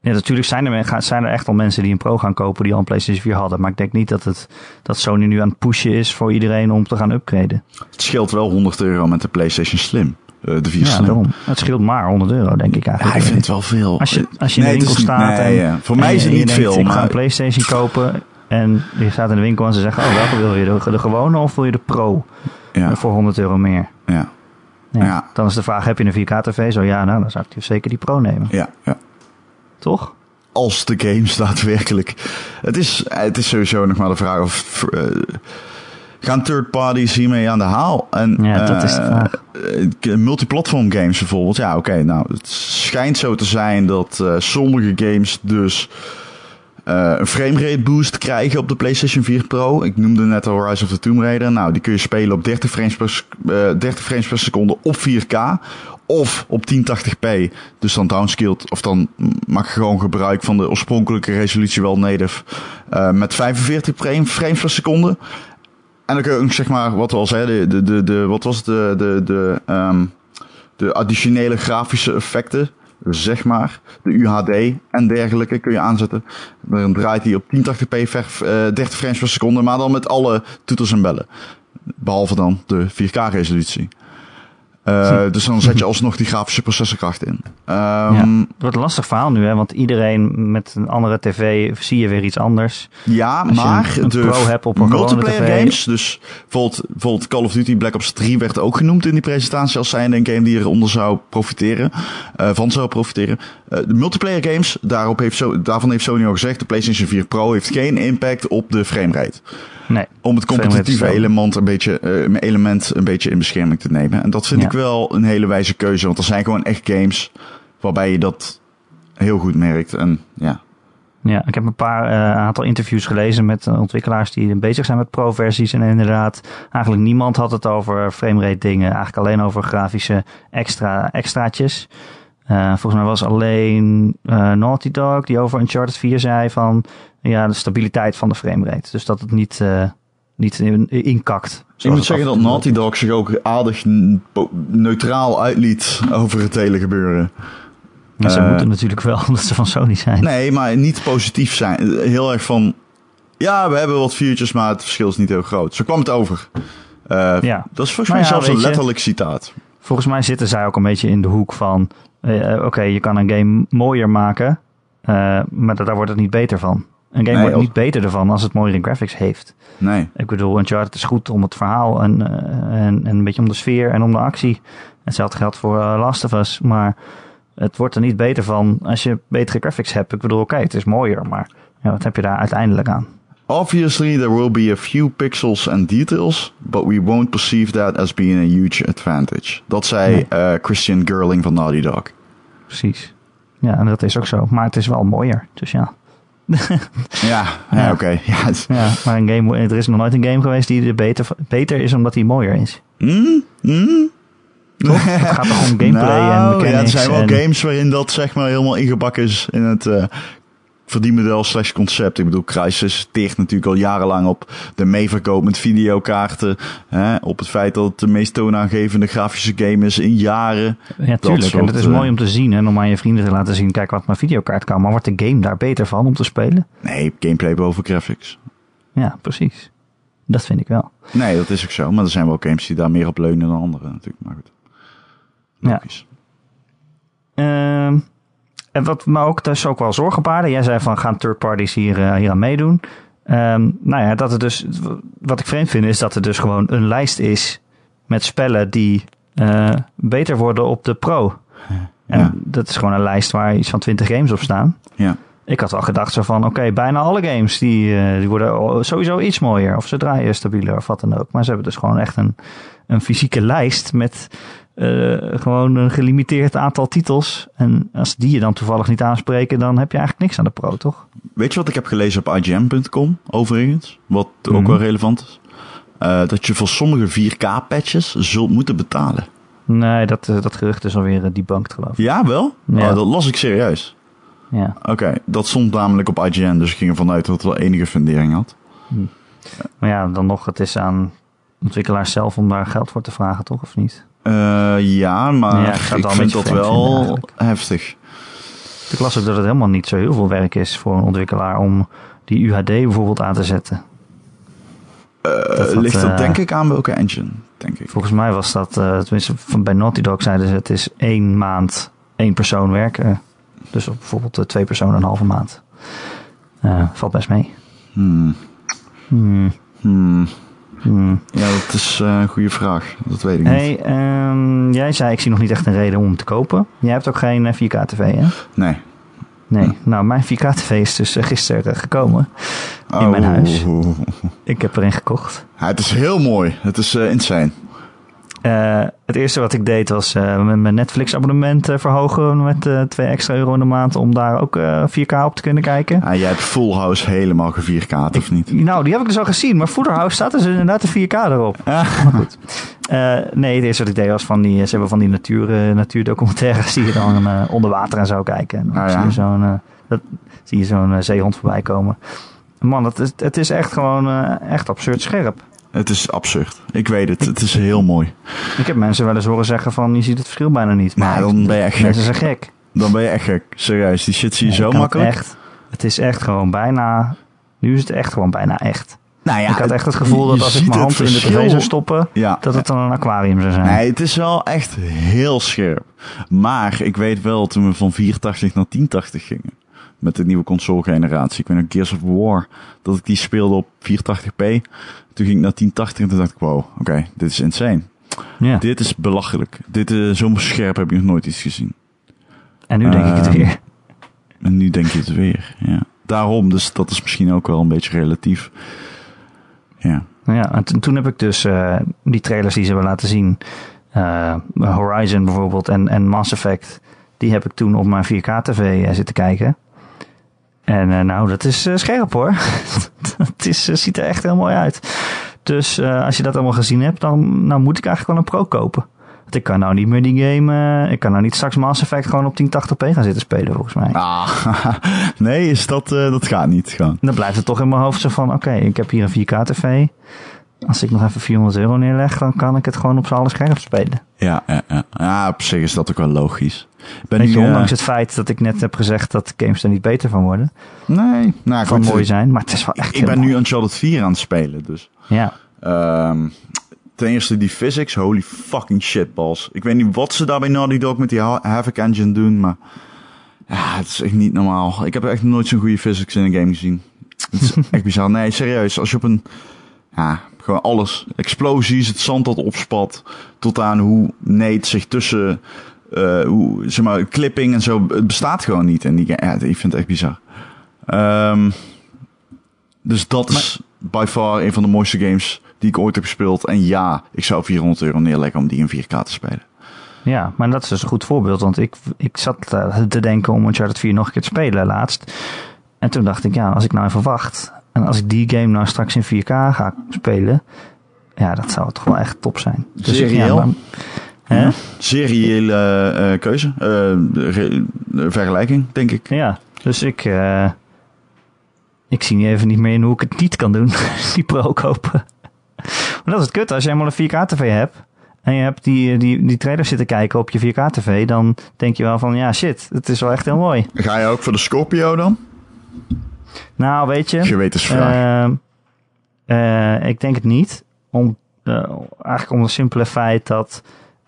Speaker 1: Ja, natuurlijk zijn er, zijn er echt al mensen die een Pro gaan kopen die al een PlayStation 4 hadden. Maar ik denk niet dat, het, dat Sony nu aan het pushen is voor iedereen om te gaan upgraden.
Speaker 2: Het scheelt wel 100 euro met de PlayStation Slim. eh, de 4
Speaker 1: Ja,
Speaker 2: Slim.
Speaker 1: daarom. Het scheelt maar 100 euro, denk ik eigenlijk.
Speaker 2: ik vind het wel veel.
Speaker 1: Als je, als je in de winkel
Speaker 2: niet-
Speaker 1: staat
Speaker 2: nee,
Speaker 1: en,
Speaker 2: ja. Voor
Speaker 1: en
Speaker 2: mij is het niet
Speaker 1: denkt,
Speaker 2: veel,
Speaker 1: Ik ga een PlayStation kopen en je staat in de winkel en ze zeggen, oh welke wil je? De, de gewone of wil je de Pro?
Speaker 2: ja,
Speaker 1: Voor 100 euro meer.
Speaker 2: ja,
Speaker 1: Ja.
Speaker 2: Ja.
Speaker 1: Dan is de vraag, heb je een 4K-tv? Zo ja, nou dan zou ik zeker die Pro nemen.
Speaker 2: ja, ja.
Speaker 1: Toch?
Speaker 2: Als de games daadwerkelijk. Het is, het is sowieso nog maar de vraag of. eh, gaan third parties hiermee aan de haal? En,
Speaker 1: Ja, dat is
Speaker 2: eh, eh, multiplatform games bijvoorbeeld. Ja, oké. nou, het schijnt zo te zijn dat sommige games dus eh, een framerate boost krijgen op de PlayStation 4 Pro. Ik noemde net al Rise of the Tomb Raider. Nou, die kun je spelen op 30 frames per, sec- eh, 30 frames per seconde op 4K. Of op 1080p. Dus dan downscaled. Of dan maak je gewoon gebruik van de oorspronkelijke resolutie wel native. eh, met 45 frame- frames per seconde. En dan kun je ook, zeg maar, wat we al zeiden, de, de, de, wat was de, de, de, ehm, de additionele grafische effecten, zeg maar, de UHD en dergelijke kun je aanzetten. Dan draait hij op 1080p, ver- eh, 30 frames per seconde, maar dan met alle toeters en bellen. Behalve dan de 4K-resolutie. Eh, Dus dan zet je alsnog die grafische processorkracht in. Ehm,
Speaker 1: Ja. Het wordt een lastig verhaal nu, hè? want iedereen met een andere tv zie je weer iets anders.
Speaker 2: Ja,
Speaker 1: Als
Speaker 2: maar
Speaker 1: een- een
Speaker 2: de
Speaker 1: Pro hebt op een
Speaker 2: multiplayer
Speaker 1: tv.
Speaker 2: games, dus bijvoorbeeld, bijvoorbeeld Call of Duty Black Ops 3 werd ook genoemd in die presentatie als zijnde een game die eronder zou profiteren, eh, van zou profiteren. Eh, de multiplayer games, daarop heeft zo, daarvan heeft Sony al gezegd, de PlayStation 4 Pro heeft geen impact op de framerate.
Speaker 1: Nee,
Speaker 2: Om het competitieve element een, beetje, element een beetje in bescherming te nemen. En dat vind
Speaker 1: Ja.
Speaker 2: ik wel een hele wijze keuze, want er zijn gewoon echt games waarbij je dat heel goed merkt. En ja,
Speaker 1: Ja, ik heb een paar eh, aantal interviews gelezen met eh, ontwikkelaars die bezig zijn met pro-versies. En inderdaad, eigenlijk niemand had het over framerate dingen. Eigenlijk alleen over grafische extra, extraatjes. Eh, volgens mij was alleen Naughty Dog die over Uncharted 4 zei van ja, de stabiliteit van de framerate. Dus dat het niet, eh, niet in, inkakt.
Speaker 2: Ik moet zeggen dat Naughty Dog zich ook aardig neutraal uitliet over het hele gebeuren.
Speaker 1: Ze
Speaker 2: eh,
Speaker 1: moeten natuurlijk wel, omdat ze van Sony zijn.
Speaker 2: Nee, maar niet positief zijn. Heel erg van, ja, we hebben wat features, maar het verschil is niet heel groot. Zo kwam het over. Eh,
Speaker 1: Ja.
Speaker 2: Dat is volgens mij
Speaker 1: ja,
Speaker 2: zelfs een
Speaker 1: je-
Speaker 2: letterlijk citaat.
Speaker 1: Volgens mij zitten zij ook een beetje in de hoek van... eh, Oké, je kan een game mooier maken, maar da- daar wordt het niet beter van. Een game
Speaker 2: Nee,
Speaker 1: wordt
Speaker 2: als-
Speaker 1: niet beter ervan als het mooiere graphics heeft.
Speaker 2: Nee.
Speaker 1: Ik bedoel, Uncharted is goed om het verhaal en, eh, en, en een beetje om de sfeer en om de actie. Hetzelfde geldt voor eh, Last of Us, maar het wordt er niet beter van als je betere graphics hebt. Ik bedoel, oké, het is mooier, maar ja, wat heb je daar uiteindelijk aan?
Speaker 2: Obviously, there will be a few pixels and details, but we won't perceive that as being a huge advantage. Dat zei eh, Christian Girling van Naughty Dog.
Speaker 1: Precies. Ja, en dat is ook zo. Maar het is wel mooier, dus ja.
Speaker 2: Ja, ja, oké. Ja,
Speaker 1: maar een game, er is nog nooit een game geweest die er beter, beter is omdat die mooier is.
Speaker 2: Hmm? Hmm?
Speaker 1: Het gaat toch om gameplay en
Speaker 2: Nou,
Speaker 1: mechanics.
Speaker 2: Ja, er zijn wel
Speaker 1: en-
Speaker 2: games waarin dat zeg maar helemaal ingebakken is in het eh verdienmodel slash concept. Ik bedoel, Crysis teert natuurlijk al jarenlang op de meeverkoop met videokaarten. Hè, op het feit dat het de meest toonaangevende grafische game is in jaren.
Speaker 1: Ja, tuurlijk. en
Speaker 2: soort,
Speaker 1: het is
Speaker 2: eh,
Speaker 1: mooi om te zien en om aan je vrienden te laten zien, kijk wat mijn videokaart kan. Maar wordt de game daar beter van om te spelen?
Speaker 2: Nee, gameplay boven graphics.
Speaker 1: Ja, precies. Dat vind ik wel.
Speaker 2: Nee, dat is ook zo. Maar er zijn wel games die daar meer op leunen dan andere natuurlijk. Maar goed.
Speaker 1: Ja.
Speaker 2: Logisch.
Speaker 1: En wat me ook dus ook wel zorgen baarde, jij zei van gaan third parties hier, eh, hier aan meedoen. Ehm, nou ja, dat het dus, wat ik vreemd vind is dat er dus gewoon een lijst is met spellen die eh, beter worden op de pro. En dat is gewoon een lijst waar iets van 20 games op staan.
Speaker 2: Ja.
Speaker 1: Ik had wel gedacht zo van, oké, bijna alle games die, eh, die worden sowieso iets mooier. Of ze draaien stabieler of wat dan ook. Maar ze hebben dus gewoon echt een, een fysieke lijst met eh, gewoon een gelimiteerd aantal titels. En als die je dan toevallig niet aanspreken, dan heb je eigenlijk niks aan de pro, toch?
Speaker 2: Weet je wat ik heb gelezen op IGN.com overigens? Wat ook
Speaker 1: Mhm.
Speaker 2: wel relevant is? Eh, dat je voor sommige 4K-patches zult moeten betalen.
Speaker 1: Nee, dat, dat gerucht is alweer eh, debunked, geloof ik.
Speaker 2: Ja, wel?
Speaker 1: Ja.
Speaker 2: Oh, dat las ik serieus.
Speaker 1: Ja.
Speaker 2: Oké, dat stond namelijk op IGN, dus ik ging ervan uit dat het wel enige fundering had.
Speaker 1: Maar ja, dan nog, het is aan ontwikkelaars zelf om daar geld voor te vragen, toch? Of niet?
Speaker 2: Eh, ja, maar
Speaker 1: Ja, ik
Speaker 2: ik vind dat
Speaker 1: vinden
Speaker 2: wel heftig.
Speaker 1: Ik las ook dat het helemaal niet zo heel veel werk is voor een ontwikkelaar om die UHD bijvoorbeeld aan te zetten.
Speaker 2: Eh,
Speaker 1: dat,
Speaker 2: ligt dat
Speaker 1: eh,
Speaker 2: denk ik aan welke engine, denk ik.
Speaker 1: Volgens mij was dat, tenminste van, bij Naughty Dog zeiden ze het is één maand één persoon werken. Dus op bijvoorbeeld eh, twee personen een halve maand. Eh, valt best mee.
Speaker 2: Hmm.
Speaker 1: Hmm,
Speaker 2: Hmm.
Speaker 1: hmm.
Speaker 2: Ja, dat is eh, een goede vraag. Dat weet ik niet.
Speaker 1: Ehm, jij zei ik zie nog niet echt een reden om hem te kopen. Jij hebt ook geen eh, 4K tv hè?
Speaker 2: Nee.
Speaker 1: Nee, nou mijn 4K tv is dus gisteren gekomen. In mijn huis.
Speaker 2: Oh.
Speaker 1: Ik heb erin gekocht.
Speaker 2: Ja, het is heel mooi. Het is eh, insane.
Speaker 1: Eh, het eerste wat ik deed was eh, mijn Netflix abonnement eh, verhogen met eh 2 extra euro in de maand om daar ook eh, 4K op te kunnen kijken.
Speaker 2: Ja, jij hebt Full House helemaal gevierkaart, of niet?
Speaker 1: Nou, die heb ik dus al gezien, maar Footer House staat dus inderdaad de 4K erop. Maar goed. Nee, het eerste wat ik deed was van die, ze hebben van die natuur, natuurdocumentaires die je dan onder water en zo kijken. En dan
Speaker 2: Ah, ja.
Speaker 1: zie je zo'n eh, dat- zie je zo'n eh, zeehond voorbij komen. Man, het is, het is echt gewoon echt absurd scherp.
Speaker 2: Het is absurd. Ik weet het. Het is heel mooi.
Speaker 1: Ik heb mensen wel eens horen zeggen van je ziet het verschil bijna niet.
Speaker 2: Maar dan ben je echt
Speaker 1: Mensen
Speaker 2: gek.
Speaker 1: zijn gek.
Speaker 2: Dan ben je echt gek. Serieus, die shit zie je
Speaker 1: Ja,
Speaker 2: zo makkelijk.
Speaker 1: Het, echt, het is echt gewoon bijna. Nu is het echt gewoon bijna echt.
Speaker 2: Nou ja,
Speaker 1: ik had echt het gevoel dat als ik mijn hand in de tv zou stoppen,
Speaker 2: Ja.
Speaker 1: dat het dan een aquarium zou zijn.
Speaker 2: Nee, het is wel echt heel scherp. Maar ik weet wel, toen we van 480 naar 1080 gingen, met de nieuwe console generatie, ik weet nog Gears of War, dat ik die speelde op 480p. Toen ging ik naar 1080 en toen dacht ik, wow, oké, dit is insane.
Speaker 1: Ja.
Speaker 2: Dit is belachelijk. Dit, eh zo scherp heb ik nog nooit iets gezien.
Speaker 1: En nu denk ik het
Speaker 2: Ehm,
Speaker 1: weer.
Speaker 2: En nu denk je het weer, ja. Daarom, dus dat is misschien ook wel een beetje relatief. Ja.
Speaker 1: Nou ja, en toen heb ik dus eh, die trailers die ze hebben laten zien, eh, Horizon bijvoorbeeld en, en Mass Effect, die heb ik toen op mijn 4K-tv zitten kijken. En eh, nou, dat is eh, scherp hoor. Het is, eh, ziet er echt heel mooi uit. Dus als je dat allemaal gezien hebt, dan nou moet ik eigenlijk wel een Pro kopen. Want ik kan nou niet meer die game, ik kan nou niet straks Mass Effect gewoon op 1080p gaan zitten spelen volgens mij.
Speaker 2: Ah, nee, is dat, dat gaat niet gaan.
Speaker 1: Dan blijft het toch in mijn hoofd zo van, oké, ik heb hier een 4K-tv. Als ik nog even 400 euro neerleg, dan kan ik het gewoon op z'n alle scherp spelen.
Speaker 2: Ja, ja, ja. ja, op zich is dat ook wel logisch. Ben
Speaker 1: Weet je,
Speaker 2: nu, eh,
Speaker 1: ondanks het feit dat ik net heb gezegd dat games er niet beter van worden.
Speaker 2: Nee, nou
Speaker 1: Van
Speaker 2: goed,
Speaker 1: mooi zijn, maar het is wel echt
Speaker 2: Ik ben
Speaker 1: heel
Speaker 2: nu
Speaker 1: mooi.
Speaker 2: Uncharted 4 aan het spelen, dus...
Speaker 1: Ja,
Speaker 2: ehm, ten eerste die physics, holy fucking shitballs. Ik weet niet wat ze daar bij Naughty Dog met die Ha- Havoc engine doen, maar... Ja, het is echt niet normaal. Ik heb echt nooit zo'n goede physics in een game gezien. Het is echt bizar. Nee, serieus. Als je op een... Ja, gewoon alles. Explosies, het zand dat opspat. Tot aan hoe Nate zich tussen... eh, hoe, zeg maar, clipping en zo. Het bestaat gewoon niet. En die, ja, ik vind het echt bizar. Ehm, dus dat is by far een van de mooiste games die ik ooit heb gespeeld. En ja, ik zou 400 euro neerleggen om die in 4K te spelen.
Speaker 1: Ja, maar dat is dus een goed voorbeeld. Want ik, ik zat eh, te denken om Uncharted 4 nog een keer te spelen laatst. En toen dacht ik, ja, als ik nou even wacht. En als ik die game nou straks in 4K ga spelen. Ja, dat zou toch wel echt top zijn. Dus ik-
Speaker 2: Serieel?
Speaker 1: Ja, maar, hè?
Speaker 2: Seriële eh, keuze. eh, vergelijking, denk ik.
Speaker 1: ja, dus ik... eh, ik zie niet even niet meer in hoe ik het niet kan doen. die pro kopen. Maar dat is het kut. Als je helemaal een 4K-tv hebt... En je hebt die, die, die trailer zitten kijken op je 4K-tv... dan denk je wel van, ja shit, het is wel echt heel mooi.
Speaker 2: Ga je ook voor de Scorpio dan?
Speaker 1: Nou, weet je...
Speaker 2: Gewetensvraag.
Speaker 1: Ehm, eh, ik denk het niet. Om, eh, eigenlijk om het simpele feit dat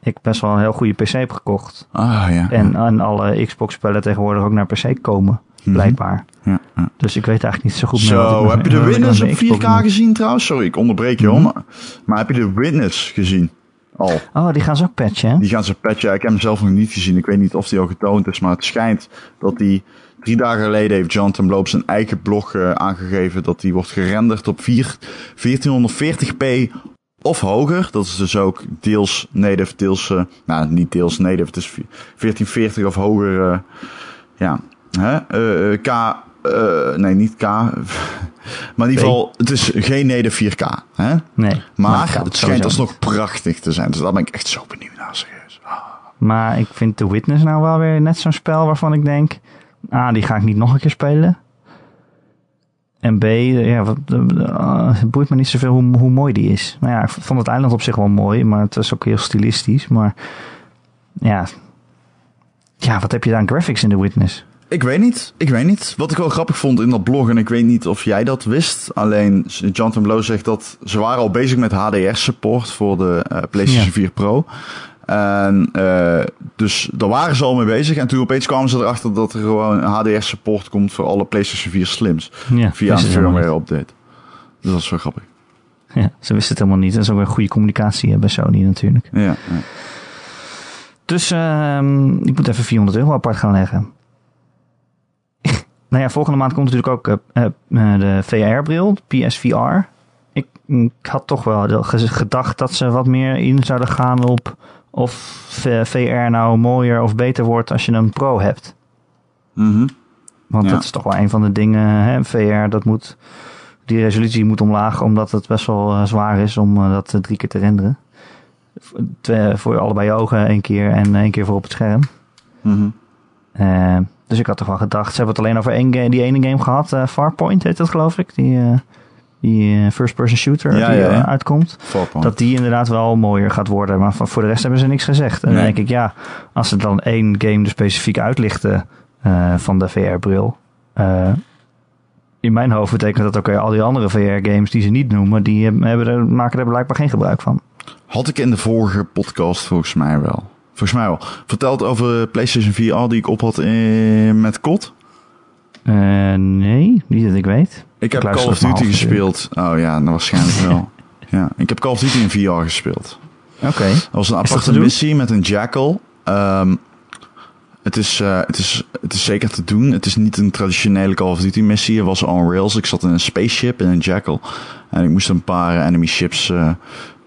Speaker 1: ik best wel een heel goede PC heb gekocht.
Speaker 2: ah, ja.
Speaker 1: En, en alle Xbox-spellen tegenwoordig ook naar PC komen,
Speaker 2: Mhm.
Speaker 1: blijkbaar.
Speaker 2: ja, ja.
Speaker 1: Dus ik weet eigenlijk niet zo goed meer
Speaker 2: Zo, heb je de Witness op
Speaker 1: mijn Xbox
Speaker 2: 4K
Speaker 1: moet.
Speaker 2: gezien trouwens? Sorry, ik onderbreek je.
Speaker 1: Mhm.
Speaker 2: Maar, maar heb je de Witness gezien? Al.
Speaker 1: Oh, die gaan ze ook patchen, hè?
Speaker 2: Die gaan ze patchen. Ik heb hem zelf nog niet gezien. Ik weet niet of die al getoond is. Maar het schijnt dat die drie dagen geleden heeft Jonathan Bloop zijn eigen blog eh, aangegeven. Dat die wordt gerenderd op 4, 1440p of hoger. Dat is dus ook deels native, deels... eh, nou, niet deels native. Het is 1440 of hoger. eh, ja. Hè? Eh, K... nee, niet K. maar in ieder geval, het is geen native 4K. Hè?
Speaker 1: Nee.
Speaker 2: Maar het schijnt alsnog prachtig te zijn. Dus daar ben ik echt zo benieuwd naar, serieus. Ah.
Speaker 1: Maar ik vind The Witness nou wel weer net zo'n spel waarvan ik denk... Ah, die ga ik niet nog een keer spelen. En B, ja, wat, eh, het boeit me niet zoveel hoe, hoe mooi die is. Nou ja, ik vond het eiland op zich wel mooi, maar het is ook heel stilistisch. Maar ja, ja wat heb je daar aan graphics in The Witness?
Speaker 2: Ik weet niet, ik weet niet. Wat ik wel grappig vond in dat blog, en ik weet niet of jij dat wist. Alleen Jonathan Blow zegt dat ze waren al bezig met HDR-support voor de eh, PlayStation
Speaker 1: Ja.
Speaker 2: 4 Pro. En eh, dus daar waren ze al mee bezig. En toen opeens kwamen ze erachter dat er gewoon HDR-support komt voor alle PlayStation 4 Slims.
Speaker 1: Ja,
Speaker 2: Via een firmware-update. Dus dat is wel grappig.
Speaker 1: Ja, ze wisten het helemaal niet. Dat is ook weer goede communicatie hè, bij Sony natuurlijk.
Speaker 2: Ja, ja.
Speaker 1: Dus ehm, ik moet even 400 euro apart gaan leggen. nou ja, volgende maand komt natuurlijk ook eh, eh, de VR-bril, PSVR. Ik, ik had toch wel gedacht dat ze wat meer in zouden gaan op of VR nou mooier of beter wordt als je een Pro hebt.
Speaker 2: Mhm.
Speaker 1: Want
Speaker 2: Ja.
Speaker 1: dat is toch wel een van de dingen, hè, VR, dat moet, die resolutie moet omlaag omdat het best wel eh, zwaar is om eh, dat eh, drie keer te renderen. Voor- Twee, voor allebei je ogen één keer en één keer voor op het scherm.
Speaker 2: Mhm.
Speaker 1: Dus ik had toch wel gedacht, ze hebben het alleen over één die ene game gehad, eh, Farpoint heet dat geloof ik, die, die eh, first-person shooter
Speaker 2: Ja,
Speaker 1: die
Speaker 2: ja, ja.
Speaker 1: eh, uitkomt. Dat die inderdaad wel mooier gaat worden, maar voor de rest hebben ze niks gezegd. En dan denk ik, ja, als ze dan één game er specifiek uitlichten eh, van de VR-bril. in mijn hoofd betekent dat ook al die andere VR-games die ze niet noemen, die hebben, hebben er, maken er blijkbaar geen gebruik van.
Speaker 2: Had ik in de vorige podcast volgens mij wel. Volgens mij wel. Verteld over PlayStation VR die ik op had in, met Kot.
Speaker 1: Eh, nee, niet dat ik weet.
Speaker 2: Ik heb Call of Duty gespeeld. Oh ja, nou waarschijnlijk wel. Ja, ik heb Call of Duty in VR gespeeld.
Speaker 1: Oké.
Speaker 2: Dat was een aparte missie met een jackal. Ehm, het, is, eh, het, is, het is zeker te doen. Het is niet een traditionele Call of Duty missie. Het was on rails. Ik zat in een spaceship in een jackal. En ik moest een paar enemy ships eh,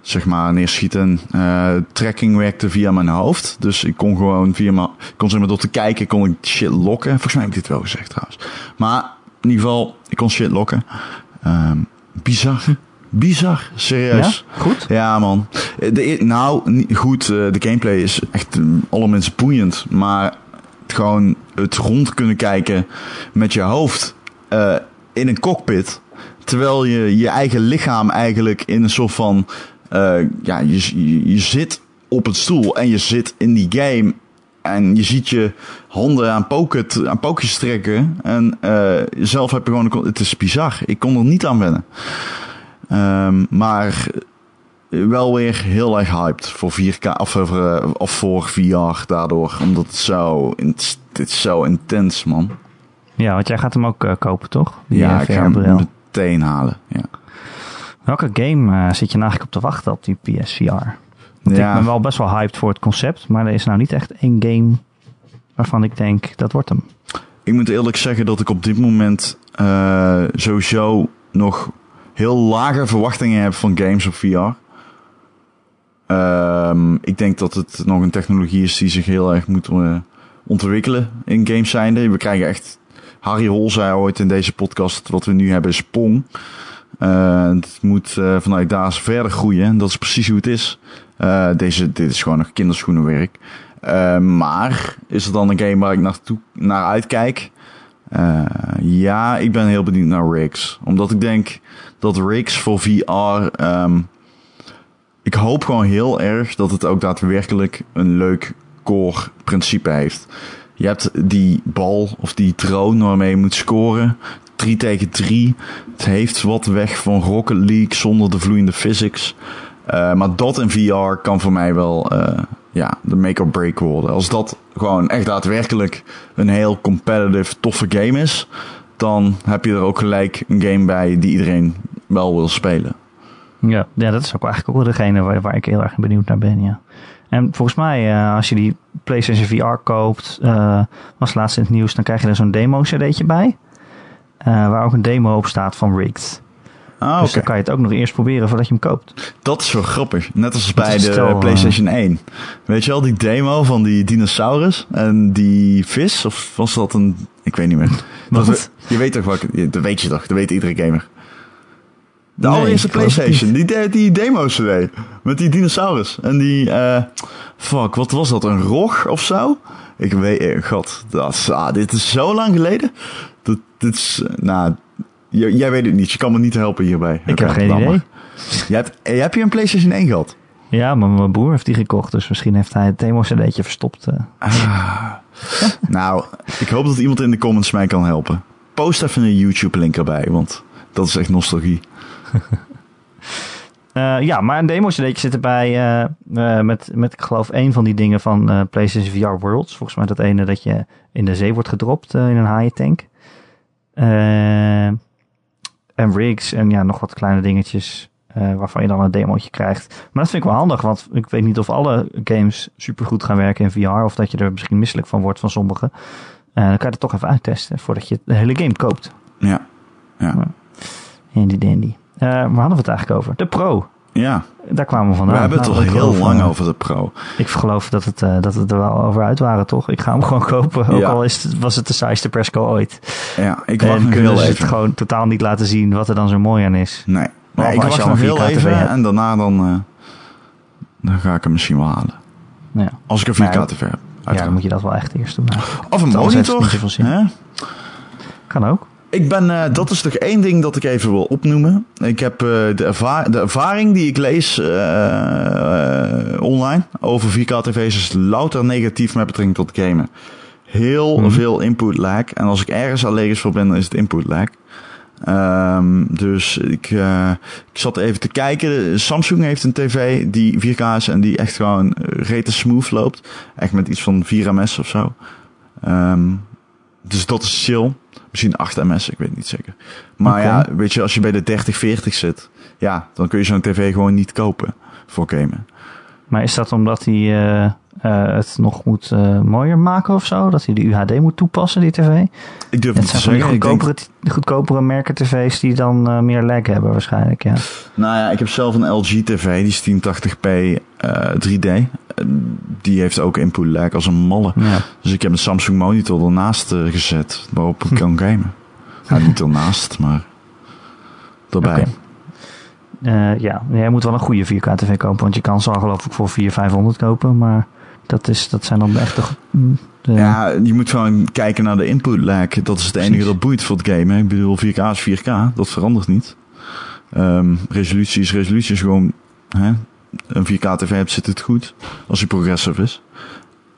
Speaker 2: zeg maar neerschieten. Eh tracking werkte via mijn hoofd. Dus ik kon gewoon via mijn... ik kon zeg maar door te kijken kon ik shit lokken. Volgens mij heb ik dit wel gezegd trouwens. Maar in ieder geval, ik kon shit lokken. Ehm, bizar. Bizar. Serieus.
Speaker 1: Ja? Goed?
Speaker 2: Ja, man. De, e- nou, goed. eh, de gameplay is echt eh, allerminst boeiend. Maar het gewoon het rond kunnen kijken met je hoofd eh, in een cockpit. Terwijl je je eigen lichaam eigenlijk in een soort van... eh, ja, je, je, je zit op het stoel en je zit in die game... En je ziet je handen aan, poket, aan pookjes trekken. En eh, zelf heb je gewoon... Het is bizar. Ik kon er niet aan wennen. Ehm, maar wel weer heel erg hyped voor 4K of, voor, of voor VR daardoor. Omdat het zo, dit is zo intens, man.
Speaker 1: Ja, want jij gaat hem ook eh, kopen, toch? Die,
Speaker 2: ja,
Speaker 1: eh,
Speaker 2: ik ga hem meteen halen. Ja.
Speaker 1: Welke game eh, zit je nou eigenlijk op te wachten op die PSVR? Want
Speaker 2: Ja.
Speaker 1: ik ben wel best wel hyped voor het concept, maar er is nou niet echt één game waarvan ik denk, dat wordt hem.
Speaker 2: Ik moet eerlijk zeggen dat ik op dit moment eh, sowieso nog heel lage verwachtingen heb van games op VR. Ehm, ik denk dat het nog een technologie is die zich heel erg moet eh, ontwikkelen in games zijnde. We krijgen echt... Harry Hol zei ooit in deze podcast, wat we nu hebben is Pong. Eh, het moet eh, vanuit daar verder groeien. En dat is precies hoe het is. Eh, deze, dit is gewoon nog kinderschoenenwerk. Maar is er dan een game waar ik naartoe, naar uitkijk? Ja, ik ben heel benieuwd naar Rigs. Omdat ik denk dat Rigs voor VR... ehm, ik hoop gewoon heel erg dat het ook daadwerkelijk een leuk core principe heeft. Je hebt die bal of die troon waarmee je moet scoren. 3 tegen 3. Het heeft wat weg van Rocket League zonder de vloeiende physics. Eh, maar dat in VR kan voor mij wel eh, ja, de make or break worden. Als dat gewoon echt daadwerkelijk een heel competitive, toffe game is, dan heb je er ook gelijk een game bij die iedereen wel wil spelen.
Speaker 1: Ja, ja dat is ook eigenlijk ook degene waar, ik heel erg benieuwd naar ben, ja. En volgens mij, eh, als je die PlayStation VR koopt, was laatst in het nieuws, dan krijg je er zo'n demo-cd'tje bij. Eh, waar ook een demo op staat van Rigged.
Speaker 2: Ah,
Speaker 1: Dus dan kan je het ook nog eerst proberen voordat je hem koopt.
Speaker 2: Dat is wel grappig. Net als bij de
Speaker 1: stel, eh,
Speaker 2: PlayStation 1. Weet je wel, die demo van die dinosaurus en die vis? Of was dat een... Ik weet niet meer. Dat, je weet toch wat... Dat weet je toch? Dat weet iedere gamer. De
Speaker 1: Nee,
Speaker 2: allereerste PlayStation. Die, de- die demo CD. Met die dinosaurus. En die... eh fuck, wat was dat? Een rog of zo? Ik weet... God, dat is, ah, dit is zo lang geleden. Dit is... nou... Jij weet het niet. Je kan me niet helpen hierbij.
Speaker 1: Ik heb geen idee.
Speaker 2: Je hebt, eh, heb je een PlayStation 1 gehad?
Speaker 1: Ja, maar mijn broer heeft die gekocht, dus misschien heeft hij het demo-cd'tje verstopt. eh.
Speaker 2: Ah. nou, ik hoop dat iemand in de comments mij kan helpen. Post even een YouTube-link erbij, want dat is echt nostalgie.
Speaker 1: Eh, ja, maar een demo-cd'tje zit erbij eh, met, met, ik geloof, één van die dingen van PlayStation VR Worlds. Volgens mij dat ene dat je in de zee wordt gedropt in een haaientank. Eh en rigs en ja, nog wat kleine dingetjes eh, waarvan je dan een demootje krijgt. Maar dat vind ik wel handig, want ik weet niet of alle games supergoed gaan werken in VR. Of dat je er misschien misselijk van wordt van sommige. Eh, dan kan je het toch even uittesten voordat je de hele game koopt.
Speaker 2: Ja,
Speaker 1: Handy dandy. Eh waar hadden we het eigenlijk over? De Pro.
Speaker 2: Ja.
Speaker 1: Daar kwamen we
Speaker 2: we
Speaker 1: vandaan.
Speaker 2: hebben het
Speaker 1: Nou,
Speaker 2: al
Speaker 1: ik
Speaker 2: heel
Speaker 1: geloof,
Speaker 2: lang
Speaker 1: eh,
Speaker 2: over de Pro.
Speaker 1: Ik geloof dat het, eh, dat het er wel over uit waren, toch? Ik ga hem gewoon kopen. Ook
Speaker 2: Ja.
Speaker 1: al is het, was het de saaiste persco ooit.
Speaker 2: Ja, ik wacht
Speaker 1: en
Speaker 2: nog
Speaker 1: kunnen
Speaker 2: heel
Speaker 1: ze het gewoon totaal niet laten zien wat er dan zo mooi aan is.
Speaker 2: Nee, nee ik
Speaker 1: als je
Speaker 2: wacht nog
Speaker 1: een
Speaker 2: heel
Speaker 1: 4K TV
Speaker 2: even en daarna dan, eh, dan ga ik hem misschien wel halen.
Speaker 1: Nou ja.
Speaker 2: Als ik een 4K
Speaker 1: Maar-
Speaker 2: TV heb.
Speaker 1: ja, dan moet je dat wel echt eerst doen.
Speaker 2: Of een monitor.
Speaker 1: Kan ook.
Speaker 2: Ik ben, eh, dat is toch één ding dat ik even wil opnoemen. Ik heb eh, de, erva- de ervaring die ik lees eh, online over 4K-tv's is louter negatief met betrekking tot gamen. Heel
Speaker 1: Mhm.
Speaker 2: veel input lag. En als ik ergens allergisch voor ben, dan is het input lag. Ehm, dus ik, ik zat even te kijken. Samsung heeft een tv die 4K is en die echt gewoon eh, rete smooth loopt. Echt met iets van 4 ms of zo. Ehm, dus dat is chill. Misschien 8 ms, ik weet niet zeker. Maar ja, weet je, als je bij de 3040 zit, ja, dan kun je zo'n tv gewoon niet kopen voor gamen.
Speaker 1: Maar is dat omdat hij eh, eh, het nog moet eh, mooier maken of zo? Dat hij de UHD moet toepassen, die tv?
Speaker 2: Ik durf
Speaker 1: Het
Speaker 2: niet te zeggen. Ik denk,
Speaker 1: goedkopere, goedkopere merken tv's die dan meer lag hebben waarschijnlijk, ja.
Speaker 2: nou ja, ik heb zelf een LG tv, die is 1080p eh, 3D. Die heeft ook input lag als een malle.
Speaker 1: ja.
Speaker 2: Dus ik heb een Samsung monitor ernaast eh, gezet waarop ik kan gamen. Niet ernaast, maar erbij.
Speaker 1: Eh, ja, jij moet wel een goede 4K tv kopen, want je kan ze al geloof ik voor 400, 500 kopen, maar dat, is, dat zijn dan echt de, mm, de
Speaker 2: Ja, je moet gewoon kijken naar de input lag. Dat is het enige dat boeit voor het gamen. Ik bedoel, 4K is 4K. Dat verandert niet. Ehm, resolutie is resolutie. Is gewoon, hè, een 4K tv hebt, zit het goed. Als hij progressive is.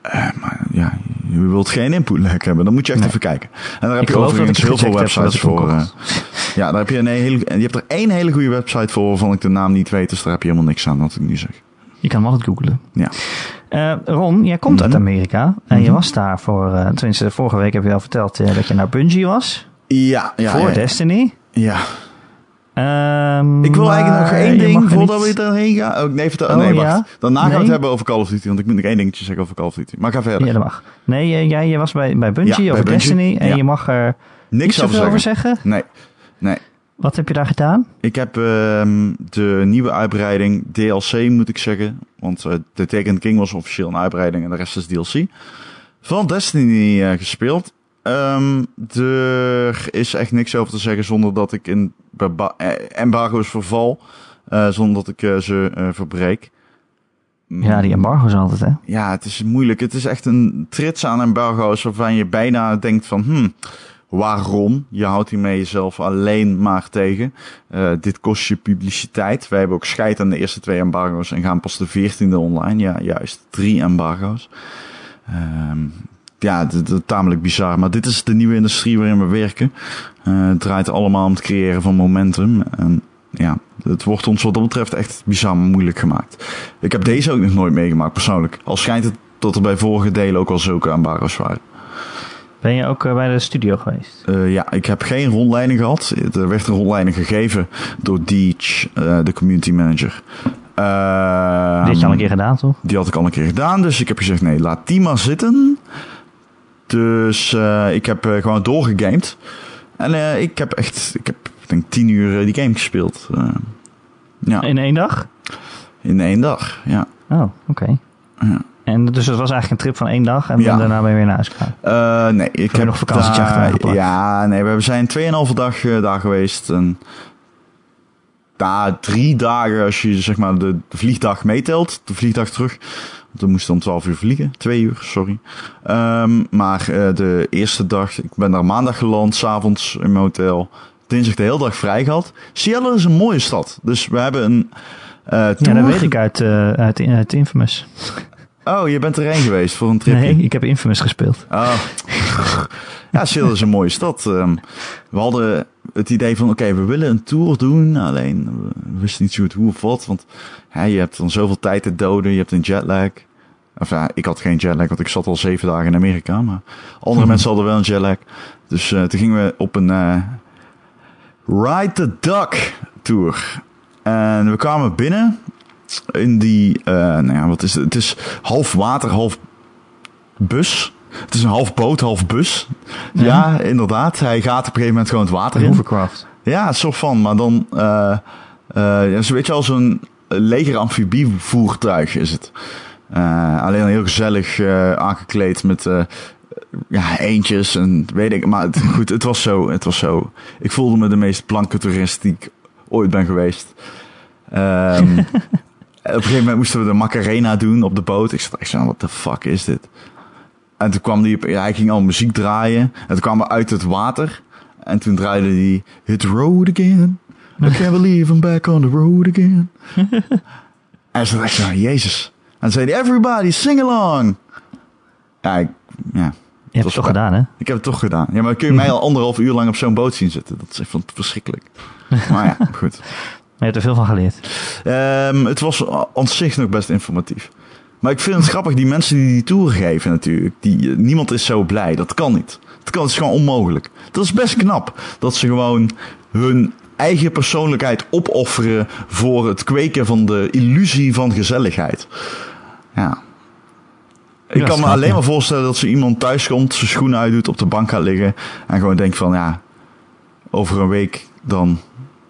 Speaker 2: Eh, maar ja, je wilt geen input lag hebben. Dan moet je echt
Speaker 1: Nee.
Speaker 2: even kijken. En daar heb
Speaker 1: Ik
Speaker 2: je overigens heel veel websites voor. eh. ja, daar heb je, een hele, je hebt er één hele goede website voor waarvan ik de naam niet weet. Dus daar heb je helemaal niks aan wat ik nu zeg.
Speaker 1: Je kan hem altijd googlen.
Speaker 2: Ja.
Speaker 1: Eh, Ron, jij komt uit
Speaker 2: Mhm.
Speaker 1: Amerika. En je
Speaker 2: Mhm.
Speaker 1: was daar voor, tenminste vorige week heb je al verteld dat je naar Bungie was.
Speaker 2: Ja, ja.
Speaker 1: voor
Speaker 2: ja,
Speaker 1: Destiny.
Speaker 2: ja.
Speaker 1: Ehm,
Speaker 2: Ik wil eigenlijk nog één ding voordat
Speaker 1: niet-
Speaker 2: we erheen gaan. Oh, nee, vertel,
Speaker 1: Oh,
Speaker 2: nee, wacht.
Speaker 1: ja?
Speaker 2: Daarna gaan we
Speaker 1: Nee.
Speaker 2: het hebben over Call of Duty. Want ik moet nog één dingetje zeggen over Call of Duty. Maar ga verder.
Speaker 1: Ja, dat mag. Nee, eh, jij, jij was bij, bij Bungie
Speaker 2: Ja, bij
Speaker 1: over
Speaker 2: Bungie.
Speaker 1: Destiny. En
Speaker 2: Ja.
Speaker 1: je mag er
Speaker 2: Niks over
Speaker 1: over
Speaker 2: zeggen. Nee, nee.
Speaker 1: Wat heb je daar gedaan?
Speaker 2: Ik heb ehm, de nieuwe uitbreiding DLC, moet ik zeggen. Want eh The Taken King was officieel een uitbreiding en de rest is DLC. Van Destiny eh, gespeeld. Ehm, er is echt niks over te zeggen zonder dat ik in eh, embargo's verval. eh, zonder dat ik eh, ze verbreek.
Speaker 1: Ja, die embargo's altijd, hè?
Speaker 2: Ja, het is moeilijk. Het is echt een trits aan embargo's waarvan je bijna denkt van... Hmm, waarom? Je houdt hiermee jezelf alleen maar tegen. Dit kost je publiciteit. Wij hebben ook scheid aan de eerste twee embargo's en gaan pas de veertiende online. Ja, juist. Drie embargo's. Ehm, ja, het is tamelijk bizar. Maar dit is de nieuwe industrie waarin we werken. Eh, het draait allemaal om het creëren van momentum. En ja, het wordt ons wat dat betreft echt bizar moeilijk gemaakt. Ik heb deze ook nog nooit meegemaakt, persoonlijk. Al schijnt het dat er bij vorige delen ook al zulke embargo's waren.
Speaker 1: Ben je ook eh, bij de studio geweest?
Speaker 2: Eh, ja, ik heb geen rondleiding gehad. Er werd een rondleiding gegeven door Deech, de community manager. Eh,
Speaker 1: Die had je al een keer gedaan, toch?
Speaker 2: Die had ik al een keer gedaan, dus ik heb gezegd nee, laat die maar zitten. Dus eh, ik heb eh, gewoon doorgegamed. En eh, ik heb echt, ik heb denk tien uur die game gespeeld. Ja,
Speaker 1: In één dag?
Speaker 2: in één dag, ja.
Speaker 1: Oh, oké.
Speaker 2: Ja.
Speaker 1: En dus het was eigenlijk een trip van één dag en
Speaker 2: Ja.
Speaker 1: daarna ben je weer naar huis gegaan.
Speaker 2: Nee, ik heb
Speaker 1: nog vakantietje
Speaker 2: daar-? Ja, nee, we zijn 2,5 dag daar geweest. En ja, drie dagen als je zeg maar de, de vliegdag meetelt. De vliegdag terug. Want we moesten om 12 uur vliegen. Twee uur, sorry. Ehm, maar eh, de eerste dag, ik ben daar maandag geland, s'avonds in mijn hotel. Dinsdag de hele dag vrij gehad. Seattle is een mooie stad. Dus we hebben een eh
Speaker 1: Ja, dat weet ik uit, eh, uit, uit Infamous.
Speaker 2: Oh, je bent erheen geweest voor een tripje.
Speaker 1: Nee, ik heb Infamous gespeeld.
Speaker 2: Oh. Ja, Seattle is een mooie stad. Ehm, we hadden het idee van, oké, we willen een tour doen. Alleen, we wisten niet zo goed hoe of wat. Want hè, je hebt dan zoveel tijd te doden. Je hebt een jetlag. Of ja, ik had geen jetlag, want ik zat al zeven dagen in Amerika. Maar andere mensen hadden wel een jetlag. Dus eh, toen gingen we op een eh, Ride the Duck tour. En we kwamen binnen in die, eh, nou ja, wat is het? Het is half water, half bus. Het is een half boot, half bus. Ja, inderdaad. Hij gaat op een gegeven moment gewoon het water in.
Speaker 1: Hovercraft.
Speaker 2: Ja, een soort van. Maar dan, eh zo weet je al, zo'n leger amfibievoertuig is het. Eh, alleen heel gezellig eh, aangekleed met eh, ja, eentjes en weet ik. Maar het, goed, het was zo. Het was zo. Ik voelde me de meest blanke toerist die ik ooit ben geweest. Ehm, op een gegeven moment moesten we de Macarena doen op de boot. Ik zat echt zo, wat de fuck is dit? En toen kwam die, op- ja, hij ging al muziek draaien. En toen kwam we uit het water. En toen draaide hij Hit road again. I can't believe I'm back on the road again. en ze dacht jezus. En toen zei hij, everybody sing along. Ja, ik, ja,
Speaker 1: Je hebt het toch gedaan, hè?
Speaker 2: ik heb het toch gedaan. Ja, maar kun je mij al anderhalf uur lang op zo'n boot zien zitten. Dat is echt van verschrikkelijk. Maar ja, goed.
Speaker 1: Maar je hebt er veel van geleerd.
Speaker 2: Ehm, het was aan zich nog best informatief. Maar ik vind het grappig, die mensen die die tour geven natuurlijk. Die, eh, niemand is zo blij. Dat kan niet. Dat kan, het is gewoon onmogelijk. Dat is best knap. Dat ze gewoon hun eigen persoonlijkheid opofferen voor het kweken van de illusie van gezelligheid. Ja. Ik
Speaker 1: Ja,
Speaker 2: kan me alleen maar voorstellen dat ze iemand thuis komt, zijn schoenen uitdoet, op de bank gaat liggen. En gewoon denkt van ja, over een week dan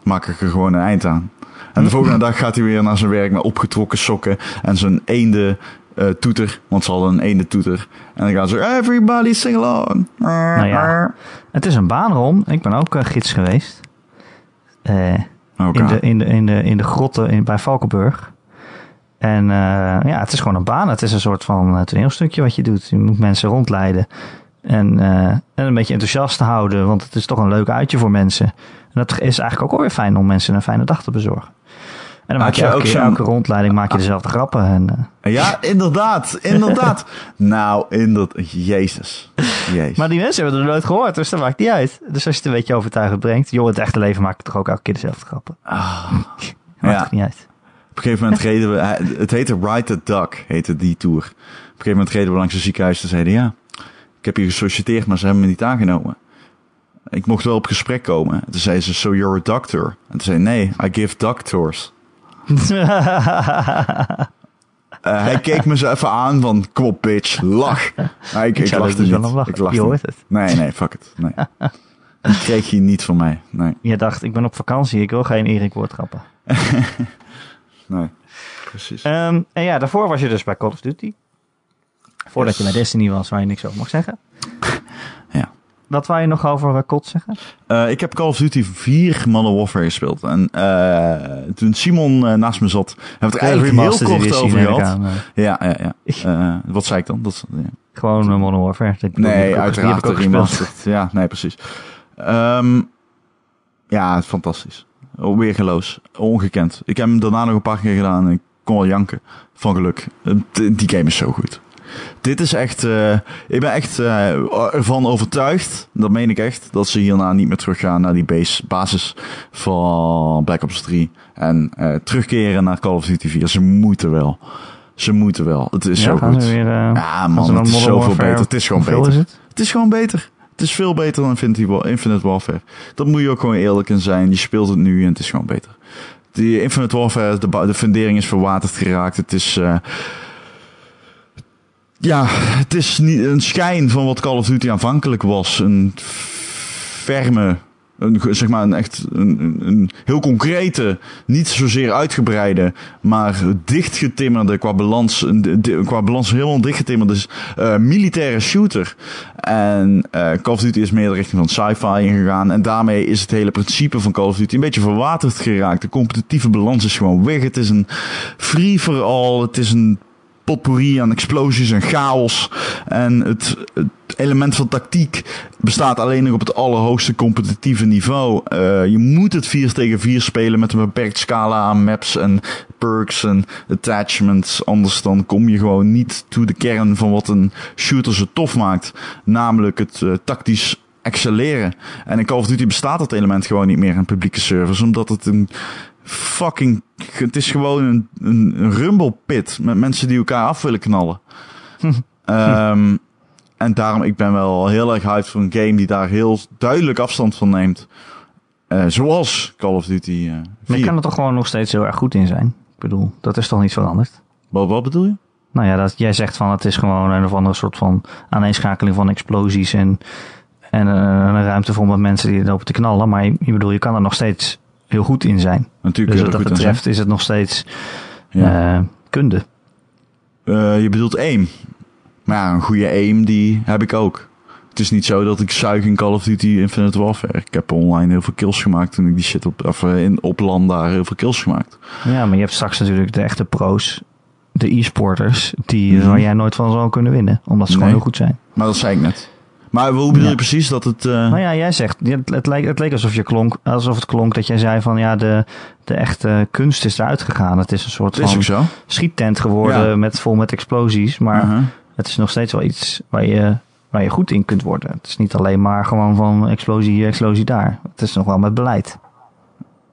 Speaker 2: maak ik er gewoon een eind aan. En de volgende dag gaat hij weer naar zijn werk met opgetrokken sokken en zijn eende eh, toeter. Want ze hadden een eende toeter. En dan gaan ze, everybody sing along.
Speaker 1: Nou ja. Het is een baanrom. Ik ben ook eh, gids geweest. Eh, in, de, in, de, in, de, in de grotten in, bij Valkenburg. En ja, het is gewoon een baan. Het is een soort van toneelstukje wat je doet. Je moet mensen rondleiden. En, en een beetje enthousiast houden. Want het is toch een leuk uitje voor mensen. En dat is eigenlijk ook alweer fijn om mensen een fijne dag te bezorgen. En dan maak je
Speaker 2: je
Speaker 1: elke,
Speaker 2: ook
Speaker 1: keer, elke rondleiding maak je dezelfde grappen. En, eh,
Speaker 2: Ja, inderdaad, inderdaad. nou, inderdaad. Jezus. Jezus.
Speaker 1: maar die mensen hebben er nooit gehoord, dus dat maakt niet uit. Dus als je het een beetje overtuigend brengt. Joh, het echte leven maak ik toch ook elke keer dezelfde grappen.
Speaker 2: Ah,
Speaker 1: Maakt
Speaker 2: Ja.
Speaker 1: toch niet uit.
Speaker 2: Op een gegeven moment reden we, het heette Ride the Duck, heette die tour. Op een gegeven moment reden we langs een ziekenhuis en zeiden ja, ik heb hier gesolliciteerd, maar ze hebben me niet aangenomen. Ik mocht wel op gesprek komen. En toen zei ze, so you're a doctor? En toen zei nee, I give doctors. Eh, hij keek me zo even aan van, kom op bitch, lach. Maar ik, ik, lachte niet.
Speaker 1: lachen.
Speaker 2: Ik lachte
Speaker 1: Je hoort
Speaker 2: niet.
Speaker 1: het.
Speaker 2: Nee, nee, fuck it. Nee. Die kreeg je niet van mij. Nee,
Speaker 1: Je dacht, ik ben op vakantie, ik wil geen Erik woordgrappen.
Speaker 2: nee. Precies.
Speaker 1: Ehm, en ja, daarvoor was je dus bij Call of Duty. Voordat je bij Destiny was, waar je niks over mag zeggen. Wat wou je nog over uh, COD zeggen?
Speaker 2: Eh, ik heb Call of Duty 4 Modern Warfare gespeeld. En eh, toen Simon eh, naast me zat, hebben we het eigenlijk heel kort over gehad.
Speaker 1: eh.
Speaker 2: Ja, ja, ja. Eh, wat zei ik dan? Dat, ja.
Speaker 1: Gewoon uh, Modern Warfare.
Speaker 2: Nee, uiteraard
Speaker 1: ook
Speaker 2: remastered. Ja, nee, precies. Ehm, ja, fantastisch. Weergeloos. Ongekend. Ik heb hem daarna nog een paar keer gedaan en ik kon wel janken. Van geluk. Eh, Die game is zo goed. Dit is echt... eh, ik ben echt eh, ervan overtuigd, dat meen ik echt, dat ze hierna niet meer teruggaan naar die base, basis van Black Ops 3. En eh, terugkeren naar Call of Duty 4. Ze moeten wel. Ze moeten wel. Het is
Speaker 1: Ja,
Speaker 2: zo goed.
Speaker 1: weer...
Speaker 2: Ja, man, het is zoveel beter. Het is gewoon beter.
Speaker 1: is het?
Speaker 2: Het is gewoon beter. Het is veel beter dan Infinity Infinite Warfare. Dat moet je ook gewoon eerlijk in zijn. Je speelt het nu en het is gewoon beter. Die Infinite Warfare, de, de fundering is verwaterd geraakt. Het is... ja, het is niet een schijn van wat Call of Duty aanvankelijk was. Een ferme, een, zeg maar een echt een, een, heel concrete, niet zozeer uitgebreide, maar dichtgetimmerde qua balans, qua balans helemaal dichtgetimmerde eh, militaire shooter. En eh, Call of Duty is meer de richting van sci-fi ingegaan. En daarmee is het hele principe van Call of Duty een beetje verwaterd geraakt. De competitieve balans is gewoon weg. Het is een free for all. Het is een potpourri aan explosies en chaos. En het, het element van tactiek bestaat alleen nog op het allerhoogste competitieve niveau. Eh, je moet het 4 tegen 4 spelen met een beperkt scala aan maps en perks en attachments. Anders dan kom je gewoon niet to de kern van wat een shooter zo tof maakt. Namelijk het eh, tactisch excelleren. En in Call of Duty bestaat dat element gewoon niet meer in publieke servers. Omdat het een fucking... Het is gewoon een, een, een rumble pit met mensen die elkaar af willen knallen. Ehm, en daarom, ik ben wel heel erg hyped voor een game die daar heel duidelijk afstand van neemt. Eh, zoals Call of Duty eh
Speaker 1: Maar
Speaker 2: 4.
Speaker 1: je kan er toch gewoon nog steeds heel erg goed in zijn? Ik bedoel, dat is toch niet veranderd?
Speaker 2: Wat, wat bedoel je?
Speaker 1: Nou ja, dat, jij zegt van het is gewoon een of andere soort van aaneenschakeling van explosies en, en eh, een ruimte vol met mensen die lopen te knallen. Maar je, je bedoel, je kan er nog steeds heel goed in zijn.
Speaker 2: Natuurlijk
Speaker 1: Dus wat dat betreft is het nog steeds.
Speaker 2: Ja.
Speaker 1: eh, kunde.
Speaker 2: Eh, je bedoelt aim. Maar ja, een goede aim, die heb ik ook. Het is niet zo dat ik zuig in Call of Duty Infinite Warfare. Ik heb online heel veel kills gemaakt toen ik die shit op, of eh, in, op land daar heel veel kills gemaakt.
Speaker 1: Ja, maar je hebt straks natuurlijk de echte pro's, de e-sporters, die,
Speaker 2: Mhm.
Speaker 1: waar jij nooit van zou kunnen winnen. Omdat ze
Speaker 2: Nee.
Speaker 1: gewoon heel goed zijn.
Speaker 2: Maar dat zei ik net. Maar hoe bedoel
Speaker 1: Ja.
Speaker 2: je precies dat het... eh,
Speaker 1: Nou ja, jij zegt, het, het, leek, het leek alsof, je klonk, alsof het klonk dat jij zei van ja, de, de echte kunst is eruit gegaan. Het is een soort
Speaker 2: is
Speaker 1: van
Speaker 2: zo.
Speaker 1: schiettent geworden
Speaker 2: Ja.
Speaker 1: met, vol met explosies. Maar
Speaker 2: Uh-huh.
Speaker 1: het is nog steeds wel iets waar je, waar je goed in kunt worden. Het is niet alleen maar gewoon van explosie hier, explosie daar. Het is nog wel met beleid.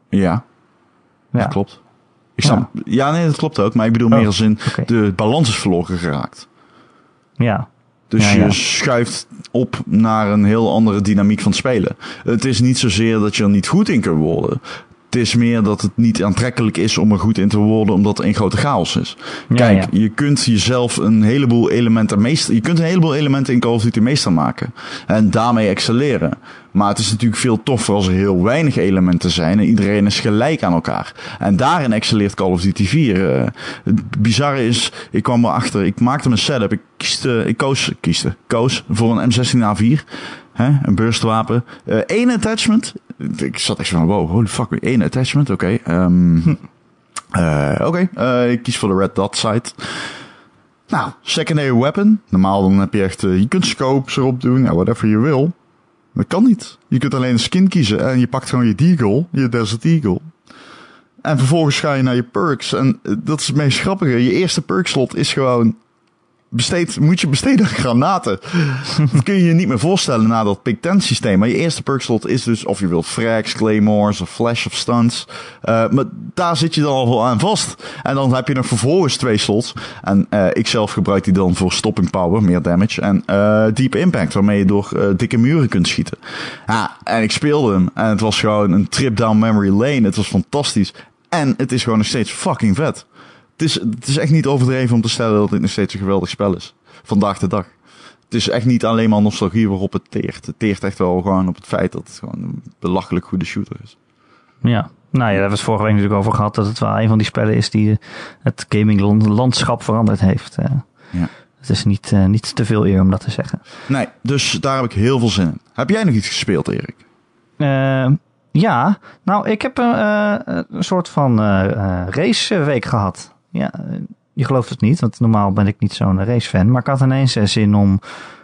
Speaker 2: Ja,
Speaker 1: Ja,
Speaker 2: dat klopt. Ik snap, ja. nee, dat klopt ook. Maar ik bedoel
Speaker 1: Oh,
Speaker 2: meer als in... De balans is verloren geraakt.
Speaker 1: Ja,
Speaker 2: Dus
Speaker 1: Ja, ja.
Speaker 2: je schuift op naar een heel andere dynamiek van spelen. Het is niet zozeer dat je er niet goed in kunt worden. Het is meer dat het niet aantrekkelijk is om er goed in te worden, omdat het een grote chaos is.
Speaker 1: Ja,
Speaker 2: Kijk,
Speaker 1: ja.
Speaker 2: je kunt jezelf een heleboel elementen meester, je kunt een heleboel elementen in Call of Duty meester maken. En daarmee excelleren. Maar het is natuurlijk veel toffer als er heel weinig elementen zijn en iedereen is gelijk aan elkaar. En daarin excelleert Call of Duty 4. Eh, het bizarre is, ik kwam erachter, ik maakte mijn setup, ik, kieste, ik koos, kieste, koos voor een M16A4. Hè, een burstwapen. Eén attachment. Ik zat echt van, wow, holy fuck, één attachment, oké. ehm, eh, Oké, eh, ik kies voor de Red Dot site. Nou, secondary weapon. Normaal dan heb je echt, eh, je kunt scopes erop doen, ja, whatever je wil. Dat kan niet. Je kunt alleen een skin kiezen en je pakt gewoon je Deagle, je Desert Eagle. En vervolgens ga je naar je perks. En dat is het meest grappige. Je eerste perk slot is gewoon besteed, moet je besteden aan granaten. dat kun je je niet meer voorstellen na dat pick 10 systeem. Maar je eerste perkslot is dus of je wilt frags, claymores of flash of stunts. Uh, maar daar zit je dan al wel aan vast. En dan heb je nog vervolgens twee slots. En uh, ik zelf gebruik die dan voor stopping power, meer damage. En uh, deep impact, waarmee je door dikke muren kunt schieten. Ja, en ik speelde hem. En het was gewoon een trip down memory lane. Het was fantastisch. En het is gewoon nog steeds fucking vet. Het is, het is echt niet overdreven om te stellen dat dit nog steeds een geweldig spel is. Vandaag de dag. Het is echt niet alleen maar nostalgie waarop het teert. Het teert echt wel gewoon op het feit dat het gewoon een belachelijk goede shooter is.
Speaker 1: Ja, nou ja, daar hebben we het vorige week natuurlijk over gehad. Dat het wel een van die spellen is die het gaming landschap veranderd heeft. Eh, ja. Het is niet, uh, niet te veel eer om dat te zeggen.
Speaker 2: Nee, dus daar heb ik heel veel zin in. Heb jij nog iets gespeeld, Erik?
Speaker 1: Uh, ja, nou, ik heb een, een soort van raceweek gehad. Ja, je gelooft het niet, want normaal ben ik niet zo'n racefan. Maar ik had ineens zin om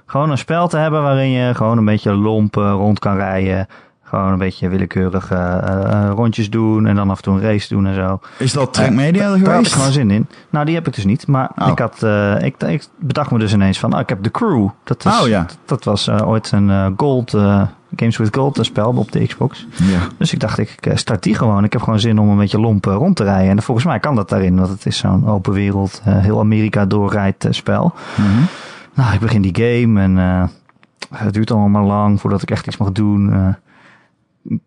Speaker 1: gewoon een spel te hebben waarin je gewoon een beetje lompen rond kan rijden. Gewoon een beetje willekeurige uh, rondjes doen en dan af en toe een race doen en zo.
Speaker 2: Is dat Track Media uh, geweest?
Speaker 1: Daar heb ik gewoon zin in. Nou, die heb ik dus niet. Maar oh. ik, had, uh, ik, ik, bedacht me dus ineens van, oh, ik heb The Crew. Dat, is,
Speaker 2: oh, ja.
Speaker 1: dat, dat was ooit een Gold, Games with Gold spel op de Xbox.
Speaker 2: Ja.
Speaker 1: Dus ik dacht, ik start die gewoon. Ik heb gewoon zin om een beetje lomp rond te rijden. En volgens mij kan dat daarin, want het is zo'n open wereld, heel Amerika doorrijdt spel.
Speaker 2: Mm -hmm.
Speaker 1: Nou, ik begin die game en het duurt allemaal lang voordat ik echt iets mag doen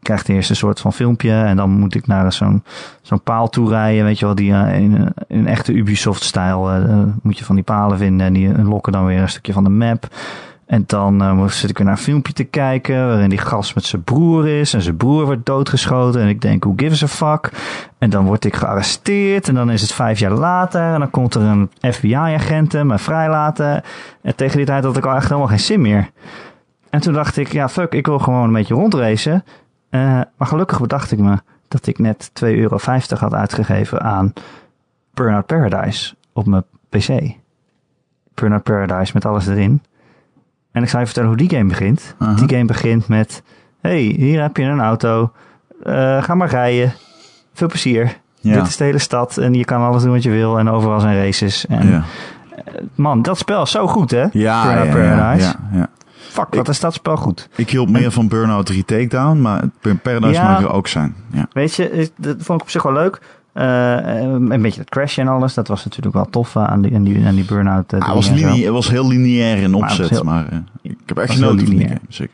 Speaker 1: krijgt eerst een soort van filmpje en dan moet ik naar zo'n zo'n paal toe rijden, weet je wel, die uh, in, in echte Ubisoft-stijl uh, moet je van die palen vinden en die lokken dan weer een stukje van de map. En dan uh, zit ik weer naar een filmpje te kijken waarin die gast met zijn broer is en zijn broer wordt doodgeschoten en ik denk, who gives a fuck? En dan word ik gearresteerd en dan is het vijf jaar later en dan komt er een FBI-agent me vrijlaten en tegen die tijd had ik al echt helemaal geen zin meer. En toen dacht ik, ja fuck, ik wil gewoon een beetje rondracen. Uh, maar gelukkig bedacht ik me dat ik net 2,50 euro had uitgegeven aan Burnout Paradise op mijn PC. Burnout Paradise met alles erin. En ik zal je vertellen hoe die game begint.
Speaker 2: Uh -huh.
Speaker 1: Die game begint met: hey, hier heb je een auto. Uh, ga maar rijden. Veel plezier.
Speaker 2: Ja.
Speaker 1: Dit is de hele stad en je kan alles doen wat je wil en overal zijn races. En
Speaker 2: Ja.
Speaker 1: man, dat spel is zo goed, hè?
Speaker 2: Ja,
Speaker 1: Burnout
Speaker 2: ja,
Speaker 1: Paradise.
Speaker 2: ja,
Speaker 1: Fuck, wat is dat spel goed.
Speaker 2: Ik hield meer van Burnout 3 Takedown, maar Paradise
Speaker 1: Ja.
Speaker 2: mag er ook zijn. Ja.
Speaker 1: Weet je, dat vond ik op zich wel leuk. Eh, een beetje het crashen en alles, dat was natuurlijk wel tof eh, aan die, aan die, aan die burn-out.
Speaker 2: Ah, het, was
Speaker 1: dingen en zo.
Speaker 2: linea- het was heel lineair in
Speaker 1: Maar
Speaker 2: opzet,
Speaker 1: heel-
Speaker 2: maar ik heb echt genoten van die
Speaker 1: lineair.
Speaker 2: Zeker.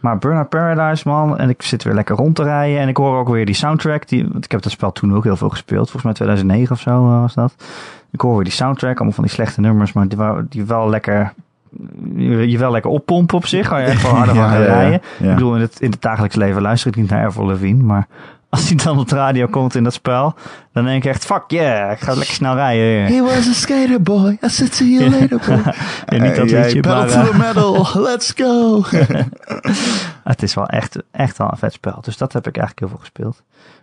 Speaker 1: Maar Burnout Paradise, man. En ik zit weer lekker rond te rijden. En ik hoor ook weer die soundtrack. Die, want ik heb dat spel toen ook heel veel gespeeld. Volgens mij 2009 of zo was dat. Ik hoor weer die soundtrack. Allemaal van die slechte nummers. Maar die, die wel lekker... Je wel lekker oppompen op zich. Ga je echt wel harder van
Speaker 2: Ja,
Speaker 1: gaan
Speaker 2: ja,
Speaker 1: rijden.
Speaker 2: Ja.
Speaker 1: Ik bedoel, in het, in het dagelijks leven luister ik niet naar Avril Lavigne. Maar als hij dan op de radio komt in dat spel... Dan denk ik echt, fuck yeah. Ik ga lekker snel rijden.
Speaker 2: He was a skater boy. I said see you later boy.
Speaker 1: Ja, niet dat liedje,
Speaker 2: pedal
Speaker 1: maar,
Speaker 2: to
Speaker 1: eh,
Speaker 2: the metal. Let's go.
Speaker 1: Het is wel echt, echt wel een vet spel. Dus dat heb ik eigenlijk heel veel gespeeld.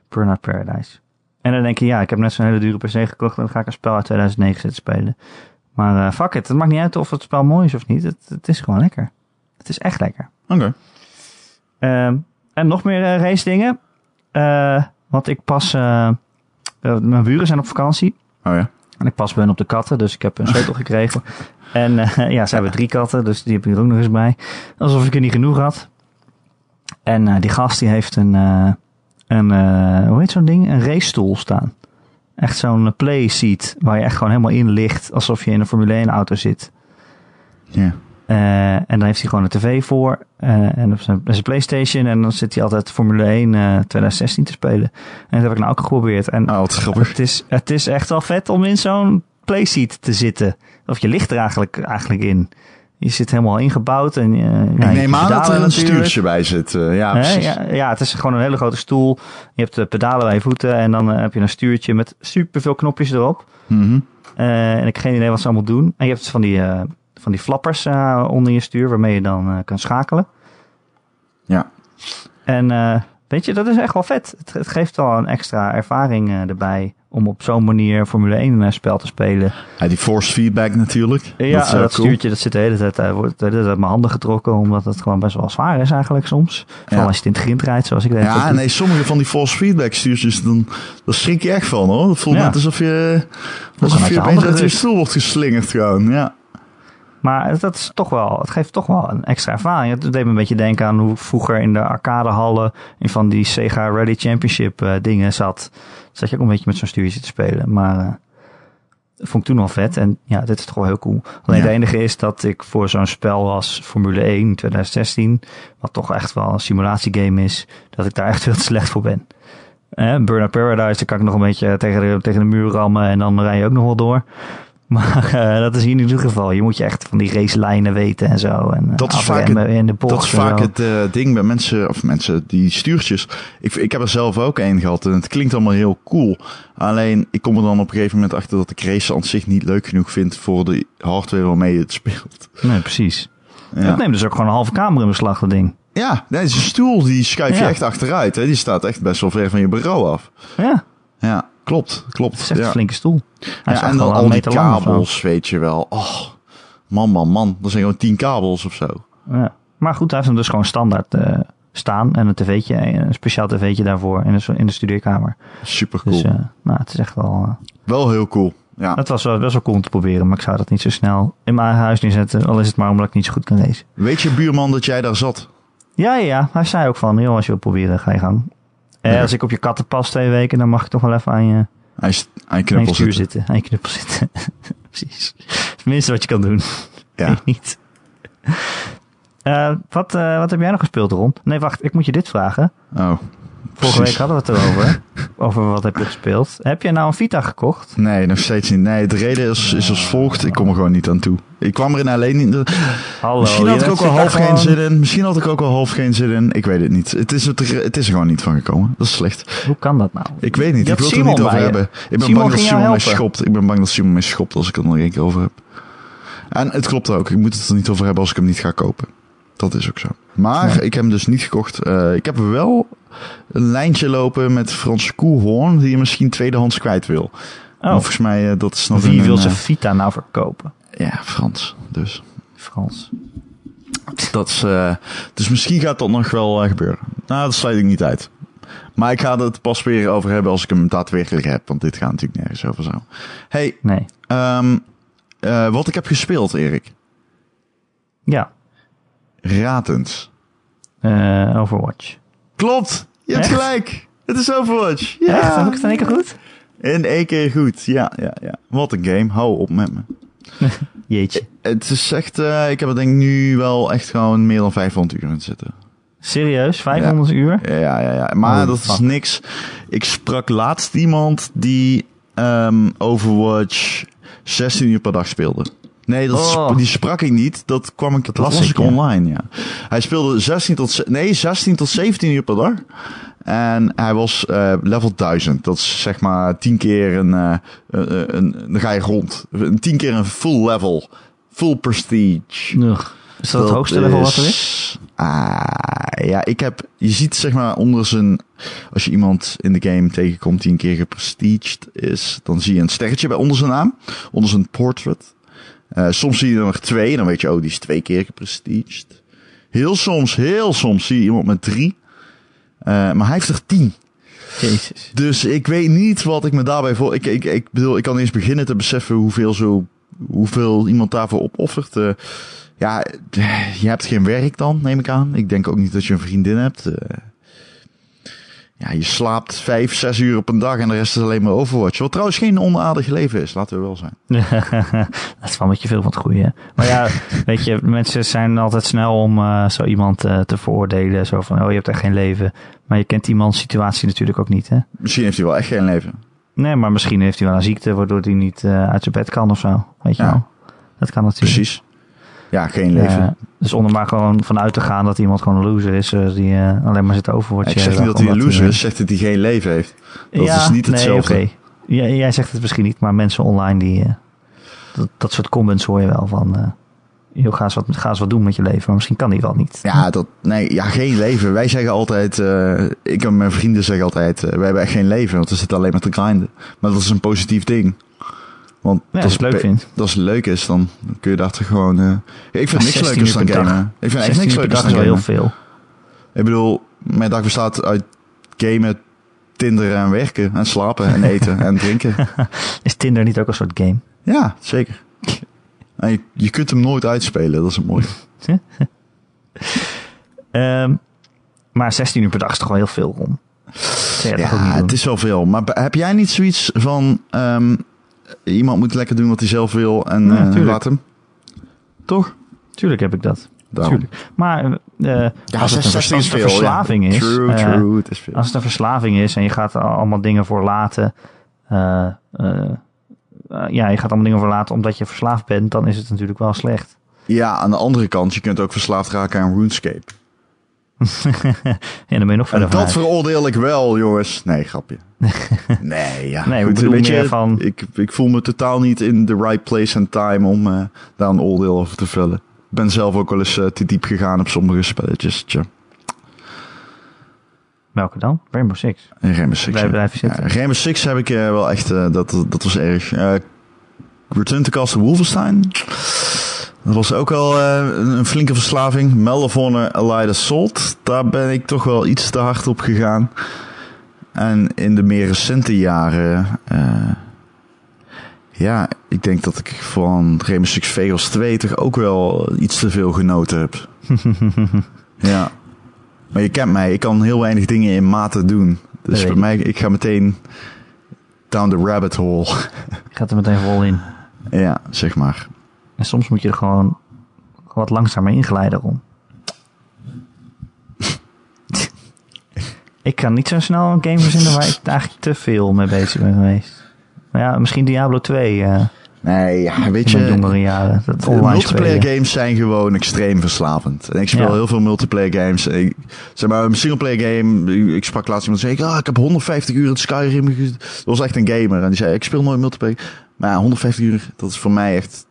Speaker 1: Burnout Paradise. En dan denk je, ja, ik heb net zo'n hele dure PC gekocht. En dan ga ik een spel uit 2009 zitten spelen. Maar eh, fuck it, het maakt niet uit of het spel mooi is of niet. Het, het is gewoon lekker. Het is echt lekker.
Speaker 2: Oké.
Speaker 1: Ehm, en nog meer eh, race dingen. Eh, want ik pas... mijn buren zijn op vakantie.
Speaker 2: Oh ja.
Speaker 1: En ik pas ben op de katten, dus ik heb een sleutel gekregen. En ja, ze hebben drie katten, dus die heb ik er ook nog eens bij. Alsof ik er niet genoeg had. En die gast die heeft een, een hoe heet zo'n ding? Een racestoel staan. Echt zo'n playseat waar je echt gewoon helemaal in ligt, alsof je in een Formule 1 auto zit.
Speaker 2: Ja.
Speaker 1: Eh, en dan heeft hij gewoon een tv voor eh, en op zijn, zijn Playstation. En dan zit hij altijd Formule 1 eh 2016 te spelen. En dat heb ik nou ook geprobeerd. En
Speaker 2: Oh, wat grappig.
Speaker 1: het is, het is echt wel vet om in zo'n playseat te zitten. Of je ligt er eigenlijk, eigenlijk in. Je zit helemaal ingebouwd. En, eh, ja,
Speaker 2: ik
Speaker 1: je
Speaker 2: neem aan dat er een
Speaker 1: natuurlijk.
Speaker 2: stuurtje bij zit. eh, ja, precies.
Speaker 1: Ja, ja, het is gewoon een hele grote stoel. Je hebt de pedalen bij je voeten. En dan eh, heb je een stuurtje met superveel knopjes erop.
Speaker 2: Mhm.
Speaker 1: Eh, en ik heb geen idee wat ze allemaal doen. En je hebt van die, eh, van die flappers eh, onder je stuur. Waarmee je dan eh, kan schakelen.
Speaker 2: Ja.
Speaker 1: En eh, weet je, dat is echt wel vet. Het, het geeft wel een extra ervaring eh, erbij. Om op zo'n manier Formule 1 een spel te spelen.
Speaker 2: Ja, die force feedback natuurlijk.
Speaker 1: Ja,
Speaker 2: dat cool.
Speaker 1: stuurtje dat zit de hele tijd, eh, wordt de hele tijd uit mijn handen getrokken. Omdat het gewoon best wel zwaar is eigenlijk soms. Vooral
Speaker 2: Ja.
Speaker 1: als je het in het grind rijdt zoals ik deed.
Speaker 2: Ja, nee, sommige van die force feedback stuurtjes, dan, daar schrik je echt van hoor. Het voelt
Speaker 1: Ja.
Speaker 2: net alsof je, alsof je
Speaker 1: je
Speaker 2: opeens uit je stoel wordt geslingerd gewoon. Ja,
Speaker 1: Maar dat is toch wel, het geeft toch wel een extra ervaring. Het deed me een beetje denken aan hoe vroeger in de arcadehallen in van die Sega Rally Championship uh, dingen zat. Zat je ook een beetje met zo'n stuurtje te spelen. Maar uh, dat vond ik toen al vet. En ja, dit is toch wel heel cool. Alleen ja. het enige is dat ik voor zo'n spel als Formule 1 2016, wat toch echt wel een simulatiegame is, dat ik daar echt veel te slecht voor ben. Eh, Burnout Paradise, daar kan ik nog een beetje tegen de, tegen de muur rammen en dan rij je ook nog wel door. Maar uh, dat is hier in ieder geval. Je moet je echt van die racelijnen weten en zo. En
Speaker 2: dat is vaak het, in de dat is vaak het uh, ding bij mensen, of mensen die stuurtjes. Ik, ik heb er zelf ook één gehad en het klinkt allemaal heel cool. Alleen ik kom er dan op een gegeven moment achter dat ik race aan zich niet leuk genoeg vind voor de hardware waarmee je het speelt.
Speaker 1: Nee, precies. Ja. Dat neemt dus ook gewoon een halve kamer in beslag, dat ding.
Speaker 2: Ja, nee, is een stoel die schuif je ja. echt achteruit. Hè? Die staat echt best wel ver van je bureau af.
Speaker 1: Ja.
Speaker 2: Ja, klopt, klopt.
Speaker 1: Het is echt
Speaker 2: ja.
Speaker 1: een flinke stoel.
Speaker 2: Hij ja, en dan al die kabels, weet je wel. Oh, man, man, man. Dat zijn gewoon tien kabels of zo.
Speaker 1: Ja. Maar goed, hij heeft hem dus gewoon standaard uh, staan. En een tv'tje, een speciaal tv'tje daarvoor in de, in de studeerkamer.
Speaker 2: Super cool.
Speaker 1: Dus uh, nou, het is echt wel... Uh,
Speaker 2: wel heel cool. Ja.
Speaker 1: Het was wel best wel cool om te proberen, maar ik zou dat niet zo snel in mijn huis neerzetten. Al is het maar omdat ik niet zo goed kan lezen.
Speaker 2: Weet je buurman dat jij daar zat?
Speaker 1: Ja, ja, hij zei ook van, joh, als je wil proberen, ga je gang. Eh. Als ik op je katten pas twee weken, dan mag ik toch wel even aan je,
Speaker 2: hij, hij knuppel
Speaker 1: aan je zitten. Aan je knuppel zitten. Precies. Het minste wat je kan doen.
Speaker 2: Ja.
Speaker 1: Niet. Uh, wat, uh, wat heb jij nog gespeeld rond? Nee, wacht, ik moet je dit vragen.
Speaker 2: Oh.
Speaker 1: Vorige week hadden we het erover. over wat heb je gespeeld. Heb je nou een Vita gekocht?
Speaker 2: Nee, nog steeds niet. Nee, de reden is, is als volgt. Ik kom er gewoon niet aan toe. Ik kwam er alleen niet.
Speaker 1: Hallo,
Speaker 2: Misschien had ik ook wel half gewoon... geen zin in. Misschien had ik ook wel half geen zin in. Ik weet het niet. Het is, het, het is er gewoon niet van gekomen. Dat is slecht.
Speaker 1: Hoe kan dat nou?
Speaker 2: Ik weet niet.
Speaker 1: Je
Speaker 2: ik wil het er niet over hebben. Ik ben
Speaker 1: Simon
Speaker 2: bang dat Simon mij
Speaker 1: helpen.
Speaker 2: schopt. Ik ben bang dat Simon mij schopt als ik het er nog één keer over heb. En het klopt ook. Ik moet het er niet over hebben als ik hem niet ga kopen. Dat is ook zo. Maar
Speaker 1: Ja.
Speaker 2: ik heb hem dus niet gekocht. Uh, ik heb wel een lijntje lopen met Frans Koelhoorn die je misschien tweedehands kwijt wil.
Speaker 1: Oh,
Speaker 2: volgens mij, uh, dat is nog
Speaker 1: wie
Speaker 2: een,
Speaker 1: wil zijn
Speaker 2: eh,
Speaker 1: Vita nou verkopen?
Speaker 2: Ja, Frans. Dus.
Speaker 1: Frans.
Speaker 2: Dat is, uh, dus misschien gaat dat nog wel uh, gebeuren. Nou, dat sluit ik niet uit. Maar ik ga het pas weer over hebben als ik hem daadwerkelijk heb. Want dit gaat natuurlijk nergens over zo. Hey,
Speaker 1: Nee.
Speaker 2: um, uh, wat ik heb gespeeld, Erik.
Speaker 1: Ja, eh, Overwatch.
Speaker 2: Klopt! Je hebt
Speaker 1: Echt?
Speaker 2: gelijk! Het is Overwatch! Ja!
Speaker 1: Echt? Heb ik het in één keer goed?
Speaker 2: In één keer goed. Ja, ja, ja. Wat een game. Hou op met me.
Speaker 1: Jeetje.
Speaker 2: Het is echt... Uh, ik heb er denk ik nu wel echt gewoon meer dan 500 uur in zitten.
Speaker 1: Serieus? 500 uur?
Speaker 2: Ja, ja, ja. Maar
Speaker 1: Oh,
Speaker 2: dat is niks. Ik sprak laatst iemand die um, Overwatch 16 uur per dag speelde. Nee, dat
Speaker 1: Oh.
Speaker 2: sp- die sprak ik niet. Dat kwam ik, dat
Speaker 1: las
Speaker 2: las
Speaker 1: ik,
Speaker 2: online, ja. Hij speelde 16 tot, nee, 16 tot 17 uur per dag. En hij was uh, level 1000. Dat is zeg maar 10 keer een, uh, een, een, dan ga je rond. Een 10 keer een full level. Full prestige.
Speaker 1: Ugh. Is dat, het hoogste level wat er is?
Speaker 2: Ah, ja, ik heb, je ziet zeg maar onder zijn, als je iemand in de game tegenkomt die een keer geprestiged is, dan zie je een sterretje bij onder zijn naam, onder zijn portrait. Uh, soms zie je er nog twee, en dan weet je, oh, die is twee keer geprestiged. Heel soms, heel soms zie je iemand met drie. Uh, maar hij heeft er tien.
Speaker 1: Jezus.
Speaker 2: Dus ik weet niet wat ik me daarbij voor. Ik, ik, ik bedoel, ik kan eens beginnen te beseffen hoeveel, zo, hoeveel iemand daarvoor opoffert. Uh, ja, je hebt geen werk dan, neem ik aan. Ik denk ook niet dat je een vriendin hebt. Ja, je slaapt vijf, zes uur op een dag en de rest is alleen maar Overwatch. Wat trouwens geen onaardig leven is, laten we wel zijn.
Speaker 1: dat is wel een beetje veel van het goede. Maar ja, weet je, mensen zijn altijd snel om uh, zo iemand uh, te veroordelen. Zo van, oh, je hebt echt geen leven. Maar je kent iemands situatie natuurlijk ook niet, hè?
Speaker 2: Misschien heeft hij wel echt geen leven.
Speaker 1: Nee, maar misschien heeft hij wel een ziekte waardoor hij niet uh, uit zijn bed kan of zo. Weet je
Speaker 2: Ja.
Speaker 1: wel? Dat kan natuurlijk.
Speaker 2: Precies. Ja, geen leven.
Speaker 1: Dus om er maar gewoon vanuit te gaan dat iemand gewoon een loser is, uh, die uh, alleen maar zit overwatchen.
Speaker 2: ik zeg niet dat hij een loser is, zegt dat hij geen leven heeft. Dat
Speaker 1: ja,
Speaker 2: is niet hetzelfde.
Speaker 1: Nee, okay. jij zegt het misschien niet, maar mensen online die. eh, Dat, dat, soort comments hoor je wel van. Joh, ga, eens wat, ga eens wat doen met je leven, maar misschien kan die wel niet.
Speaker 2: Ja, dat, nee, ja, geen leven. Wij zeggen altijd, uh, ik en mijn vrienden zeggen altijd, uh, wij hebben echt geen leven, want we zitten alleen maar te grinden. Maar dat is een positief ding. Want
Speaker 1: ja,
Speaker 2: als
Speaker 1: het leuk vindt.
Speaker 2: Als het leuk is, dan kun je daar toch gewoon... Uh, ik vind niks leukers dan gamen. Ik vind echt niks leukers dan
Speaker 1: gamen. heel veel.
Speaker 2: Ik bedoel, mijn dag bestaat uit gamen, Tinder en werken en slapen en eten en drinken.
Speaker 1: Is Tinder niet ook een soort game?
Speaker 2: Ja, zeker. En je, je kunt hem nooit uitspelen, dat is het mooie.
Speaker 1: Ehm, maar 16 uur per dag is toch wel heel veel, Ron? Niet
Speaker 2: Ja, het is wel veel. Maar heb jij niet zoiets van... ehm, iemand moet lekker doen wat hij zelf wil en
Speaker 1: Ja,
Speaker 2: eh, laat hem? Toch?
Speaker 1: Tuurlijk heb ik dat. Tuurlijk. Maar eh,
Speaker 2: Ja,
Speaker 1: als het een,
Speaker 2: 16
Speaker 1: vers- als
Speaker 2: is
Speaker 1: het een
Speaker 2: veel.
Speaker 1: verslaving
Speaker 2: ja.
Speaker 1: is...
Speaker 2: True,
Speaker 1: eh.
Speaker 2: Het is veel.
Speaker 1: Als het een verslaving is en je gaat allemaal dingen voor laten. ja, je gaat allemaal dingen voor laten omdat je verslaafd bent, dan is het natuurlijk wel slecht.
Speaker 2: Ja, aan de andere kant, je kunt ook verslaafd raken aan RuneScape.
Speaker 1: en dan ben je nog
Speaker 2: En
Speaker 1: verder
Speaker 2: dat veroordeel ik wel, jongens. Nee, grapje. Nee, ja.
Speaker 1: Nee,
Speaker 2: Goed, weet je,
Speaker 1: van-
Speaker 2: Ik, ik voel me totaal niet in the right place and time om eh, daar een oordeel over te vellen. Ik ben zelf ook wel eens eh, te diep gegaan op sommige spelletjes. Tja.
Speaker 1: Welke dan? Rainbow Six.
Speaker 2: Rainbow Six.
Speaker 1: Blijf-
Speaker 2: ja.
Speaker 1: blijven zitten.
Speaker 2: Ja, Rainbow Six heb ik eh, wel echt, dat, dat was erg. Return to Castle Wolfenstein. Dat was ook wel eh, een, flinke verslaving. Honor Allied Assault. Daar ben ik toch wel iets te hard op gegaan. En in de meer recente jaren... eh, ja, ik denk dat ik van Rainbow Six Vegas 2 toch ook wel iets te veel genoten heb. ja. Maar je kent mij, ik kan heel weinig dingen in mate doen. Dus bij mij, ik ga meteen down the rabbit hole.
Speaker 1: Je gaat er meteen vol in.
Speaker 2: ja, zeg maar.
Speaker 1: En soms moet je er gewoon wat langzamer inglijden om. ik kan niet zo snel een game verzinnen waar ik eigenlijk te veel mee bezig ben geweest. Maar ja, misschien Diablo 2 eh
Speaker 2: Nee, ja, weet je,
Speaker 1: jongere jaren. Dat
Speaker 2: multiplayer
Speaker 1: spelen.
Speaker 2: games zijn gewoon extreem verslavend. En ik speel
Speaker 1: Ja.
Speaker 2: heel veel multiplayer games. Ik, zeg maar, een singleplayer game. Ik sprak laatst iemand die zei, ah, ik heb 150 uur in Skyrim. Dat was echt een gamer. En die zei, ik speel nooit multiplayer. Maar ja, 150 uur, dat is voor mij echt...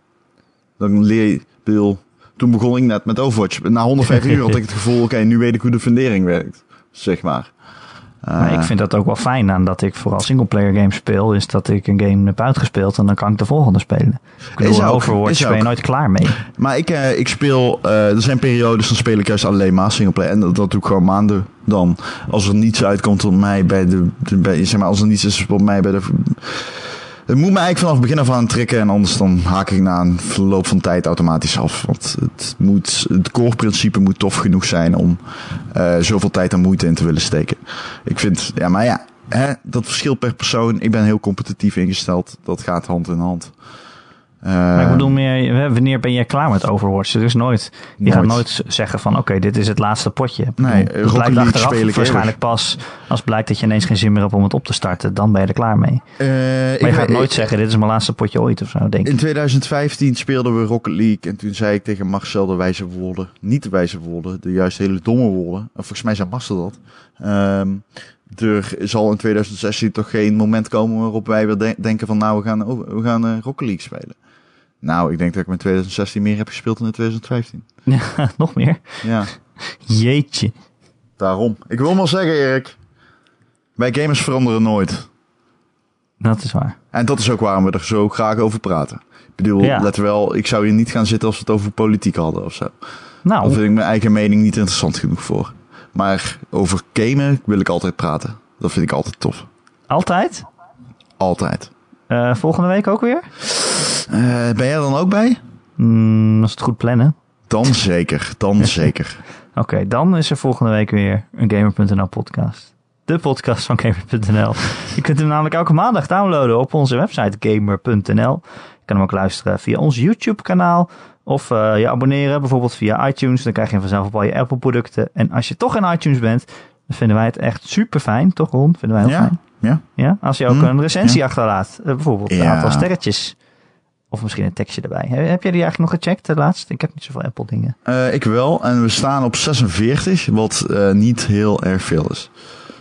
Speaker 2: Dan leer je... bedoel, Toen begon ik net met Overwatch. Na 150 uur had ik het gevoel, oké, nu weet ik hoe de fundering werkt. Zeg maar.
Speaker 1: Maar
Speaker 2: Eh,
Speaker 1: ik vind dat ook wel fijn aan dat ik vooral singleplayer games speel. Is dat ik een game heb uitgespeeld en dan kan ik de volgende spelen. Ik bedoel,
Speaker 2: Is ook,
Speaker 1: Overwatch
Speaker 2: is
Speaker 1: ben je nooit klaar mee.
Speaker 2: Maar ik, eh, ik speel, eh, er zijn periodes, dan speel ik juist alleen maar singleplayer. En dat, dat doe ik gewoon maanden dan. Als er niets uitkomt op mij bij de, de bij, zeg maar, als er niets is op mij bij de... Het moet me eigenlijk vanaf het begin af aan trekken. En anders dan haak ik na een verloop van tijd automatisch af. Want het, moet, het core principe moet tof genoeg zijn om eh, zoveel tijd en moeite in te willen steken. Ik vind, ja, maar ja, hè, dat verschilt per persoon. Ik ben heel competitief ingesteld. Dat gaat hand in hand. Eh,
Speaker 1: Maar ik bedoel meer, wanneer ben je klaar met Overwatch? Er is nooit, je gaat
Speaker 2: Nooit.
Speaker 1: zeggen van oké, dit is het laatste potje.
Speaker 2: Nee, Rocket
Speaker 1: blijkt
Speaker 2: League
Speaker 1: achteraf
Speaker 2: speel ik
Speaker 1: waarschijnlijk pas als blijkt dat je ineens geen zin meer hebt om het op te starten. Dan ben je er klaar mee.
Speaker 2: eh,
Speaker 1: Maar
Speaker 2: ik
Speaker 1: je gaat nooit zeggen, dit is mijn laatste potje ooit of zo, denk
Speaker 2: In
Speaker 1: ik.
Speaker 2: 2015 speelden we Rocket League en toen zei ik tegen Marcel de wijze woorden, niet de wijze woorden, de juist hele domme woorden. En volgens mij zei Marcel dat. Ehm, er zal in 2016 toch geen moment komen waarop wij weer de- denken van nou we gaan, we gaan eh, Rocket League spelen. Nou, ik denk dat ik in 2016 meer heb gespeeld dan in 2015.
Speaker 1: Ja, nog meer.
Speaker 2: Ja,
Speaker 1: Jeetje.
Speaker 2: daarom. Ik wil maar zeggen Erik, wij gamers veranderen nooit.
Speaker 1: Dat is waar.
Speaker 2: En dat is ook waarom we er zo graag over praten. Ik bedoel,
Speaker 1: Ja.
Speaker 2: let wel, ik zou hier niet gaan zitten als we het over politiek hadden of zo. Daar
Speaker 1: Nou,
Speaker 2: vind ik mijn eigen mening niet interessant genoeg voor. Maar over gamen wil ik altijd praten. Dat vind ik altijd tof.
Speaker 1: altijd?
Speaker 2: Altijd.
Speaker 1: Eh, volgende week ook weer?
Speaker 2: Eh, ben jij dan ook bij?
Speaker 1: Hmm, als het goed plannen.
Speaker 2: Dan zeker. Dan zeker.
Speaker 1: Oké, dan is er volgende week weer een Gamer.nl podcast. De podcast van Gamer.nl. Je kunt hem namelijk elke maandag downloaden op onze website Gamer.nl. Je kan hem ook luisteren via ons YouTube kanaal. Of eh, je abonneren bijvoorbeeld via iTunes. Dan krijg je vanzelf op al je Apple producten. En als je toch in iTunes bent, dan vinden wij het echt super fijn. Toch Ron? Vinden wij heel
Speaker 2: Ja.
Speaker 1: fijn.
Speaker 2: Ja.
Speaker 1: Ja, als je ook
Speaker 2: Hm,
Speaker 1: een recensie achterlaat. Eh, bijvoorbeeld een aantal sterretjes. Of misschien een tekstje erbij. He- Heb jij die eigenlijk nog gecheckt de laatste? Ik heb niet zoveel Apple dingen.
Speaker 2: Eh, ik wel. En we staan op 46, wat eh, niet heel erg veel is.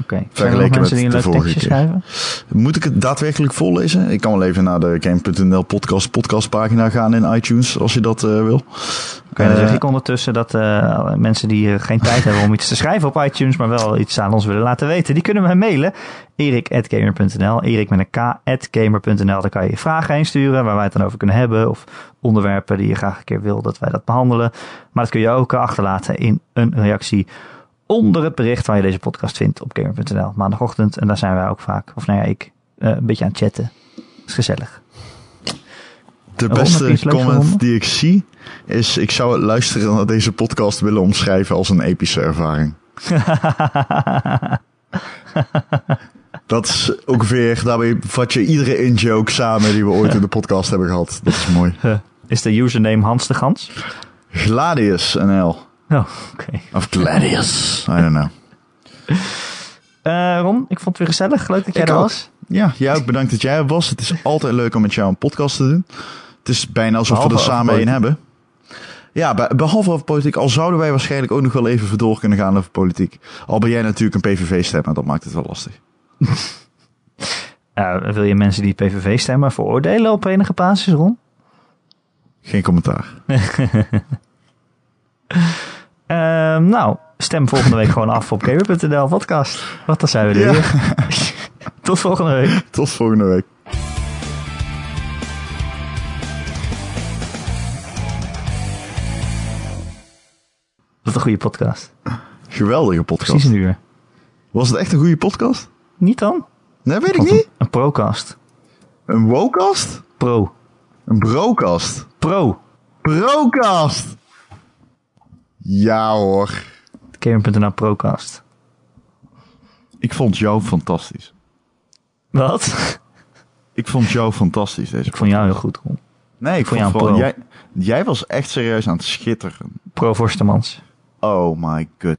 Speaker 1: Oké. Er
Speaker 2: Vergeleken
Speaker 1: die
Speaker 2: met
Speaker 1: een
Speaker 2: de
Speaker 1: leuk
Speaker 2: vorige keer.
Speaker 1: schrijven?
Speaker 2: Moet ik het daadwerkelijk voorlezen? Ik kan wel even naar de Game.nl podcast podcastpagina gaan in iTunes, als je dat eh, wil.
Speaker 1: Oké, dan
Speaker 2: Eh,
Speaker 1: zeg ik ondertussen dat eh, mensen die eh, geen tijd hebben om iets te schrijven op iTunes, maar wel iets aan ons willen laten weten, die kunnen mij mailen. erik.gamer.nl Erik met een k.gamer.nl Daar kan je je vragen heen sturen waar wij het dan over kunnen hebben. Of onderwerpen die je graag een keer wil dat wij dat behandelen. Maar dat kun je ook eh, achterlaten in een reactie onder het bericht waar je deze podcast vindt op gamer.nl. Maandagochtend. En daar zijn wij ook vaak, of nou ja, ik, eh, een beetje aan het chatten. is gezellig.
Speaker 2: De beste comment die ik zie is: ik zou het luisteren naar deze podcast willen omschrijven als een epische ervaring. Dat is ongeveer, daarbij vat je iedere in-joke samen die we ooit in de podcast hebben gehad. Dat is mooi.
Speaker 1: Is de username Hans de Gans?
Speaker 2: Gladius NL.
Speaker 1: Oh, oké.
Speaker 2: Of Gladius. I don't know.
Speaker 1: Eh, Ron, ik vond het weer gezellig. Leuk dat jij
Speaker 2: Ik
Speaker 1: er
Speaker 2: ook.
Speaker 1: was.
Speaker 2: Ja, jij ook bedankt dat jij er was. Het is altijd leuk om met jou een podcast te doen. Het is bijna alsof we er samen één hebben. Ja, be- behalve over politiek. Al zouden wij waarschijnlijk ook nog wel even door kunnen gaan over politiek. Al ben jij natuurlijk een PVV-stemmer, dat maakt het wel lastig.
Speaker 1: Wil je mensen die PVV stemmen veroordelen op enige basis, Ron?
Speaker 2: Geen commentaar.
Speaker 1: Ehm, nou, stem volgende week gewoon af op gamer.nl podcast. Want dan zijn we er
Speaker 2: Ja.
Speaker 1: weer. Tot volgende week.
Speaker 2: Tot volgende week.
Speaker 1: Wat een goede podcast.
Speaker 2: Geweldige podcast.
Speaker 1: Precies een uur.
Speaker 2: Was het echt een goede podcast?
Speaker 1: Niet dan?
Speaker 2: Nee, weet ik niet.
Speaker 1: Een, een procast.
Speaker 2: Een wocast?
Speaker 1: Pro.
Speaker 2: Een brocast?
Speaker 1: Pro.
Speaker 2: Procast! Ja hoor.
Speaker 1: Gamer.nl procast.
Speaker 2: Ik vond jou fantastisch.
Speaker 1: Wat?
Speaker 2: Ik vond jou fantastisch deze
Speaker 1: Ik vond jou heel goed, Ron.
Speaker 2: Nee, ik
Speaker 1: vond
Speaker 2: vond,
Speaker 1: jou
Speaker 2: vooral... Jij, jij was echt serieus aan het schitteren.
Speaker 1: Pro Forstemans.
Speaker 2: Oh my god.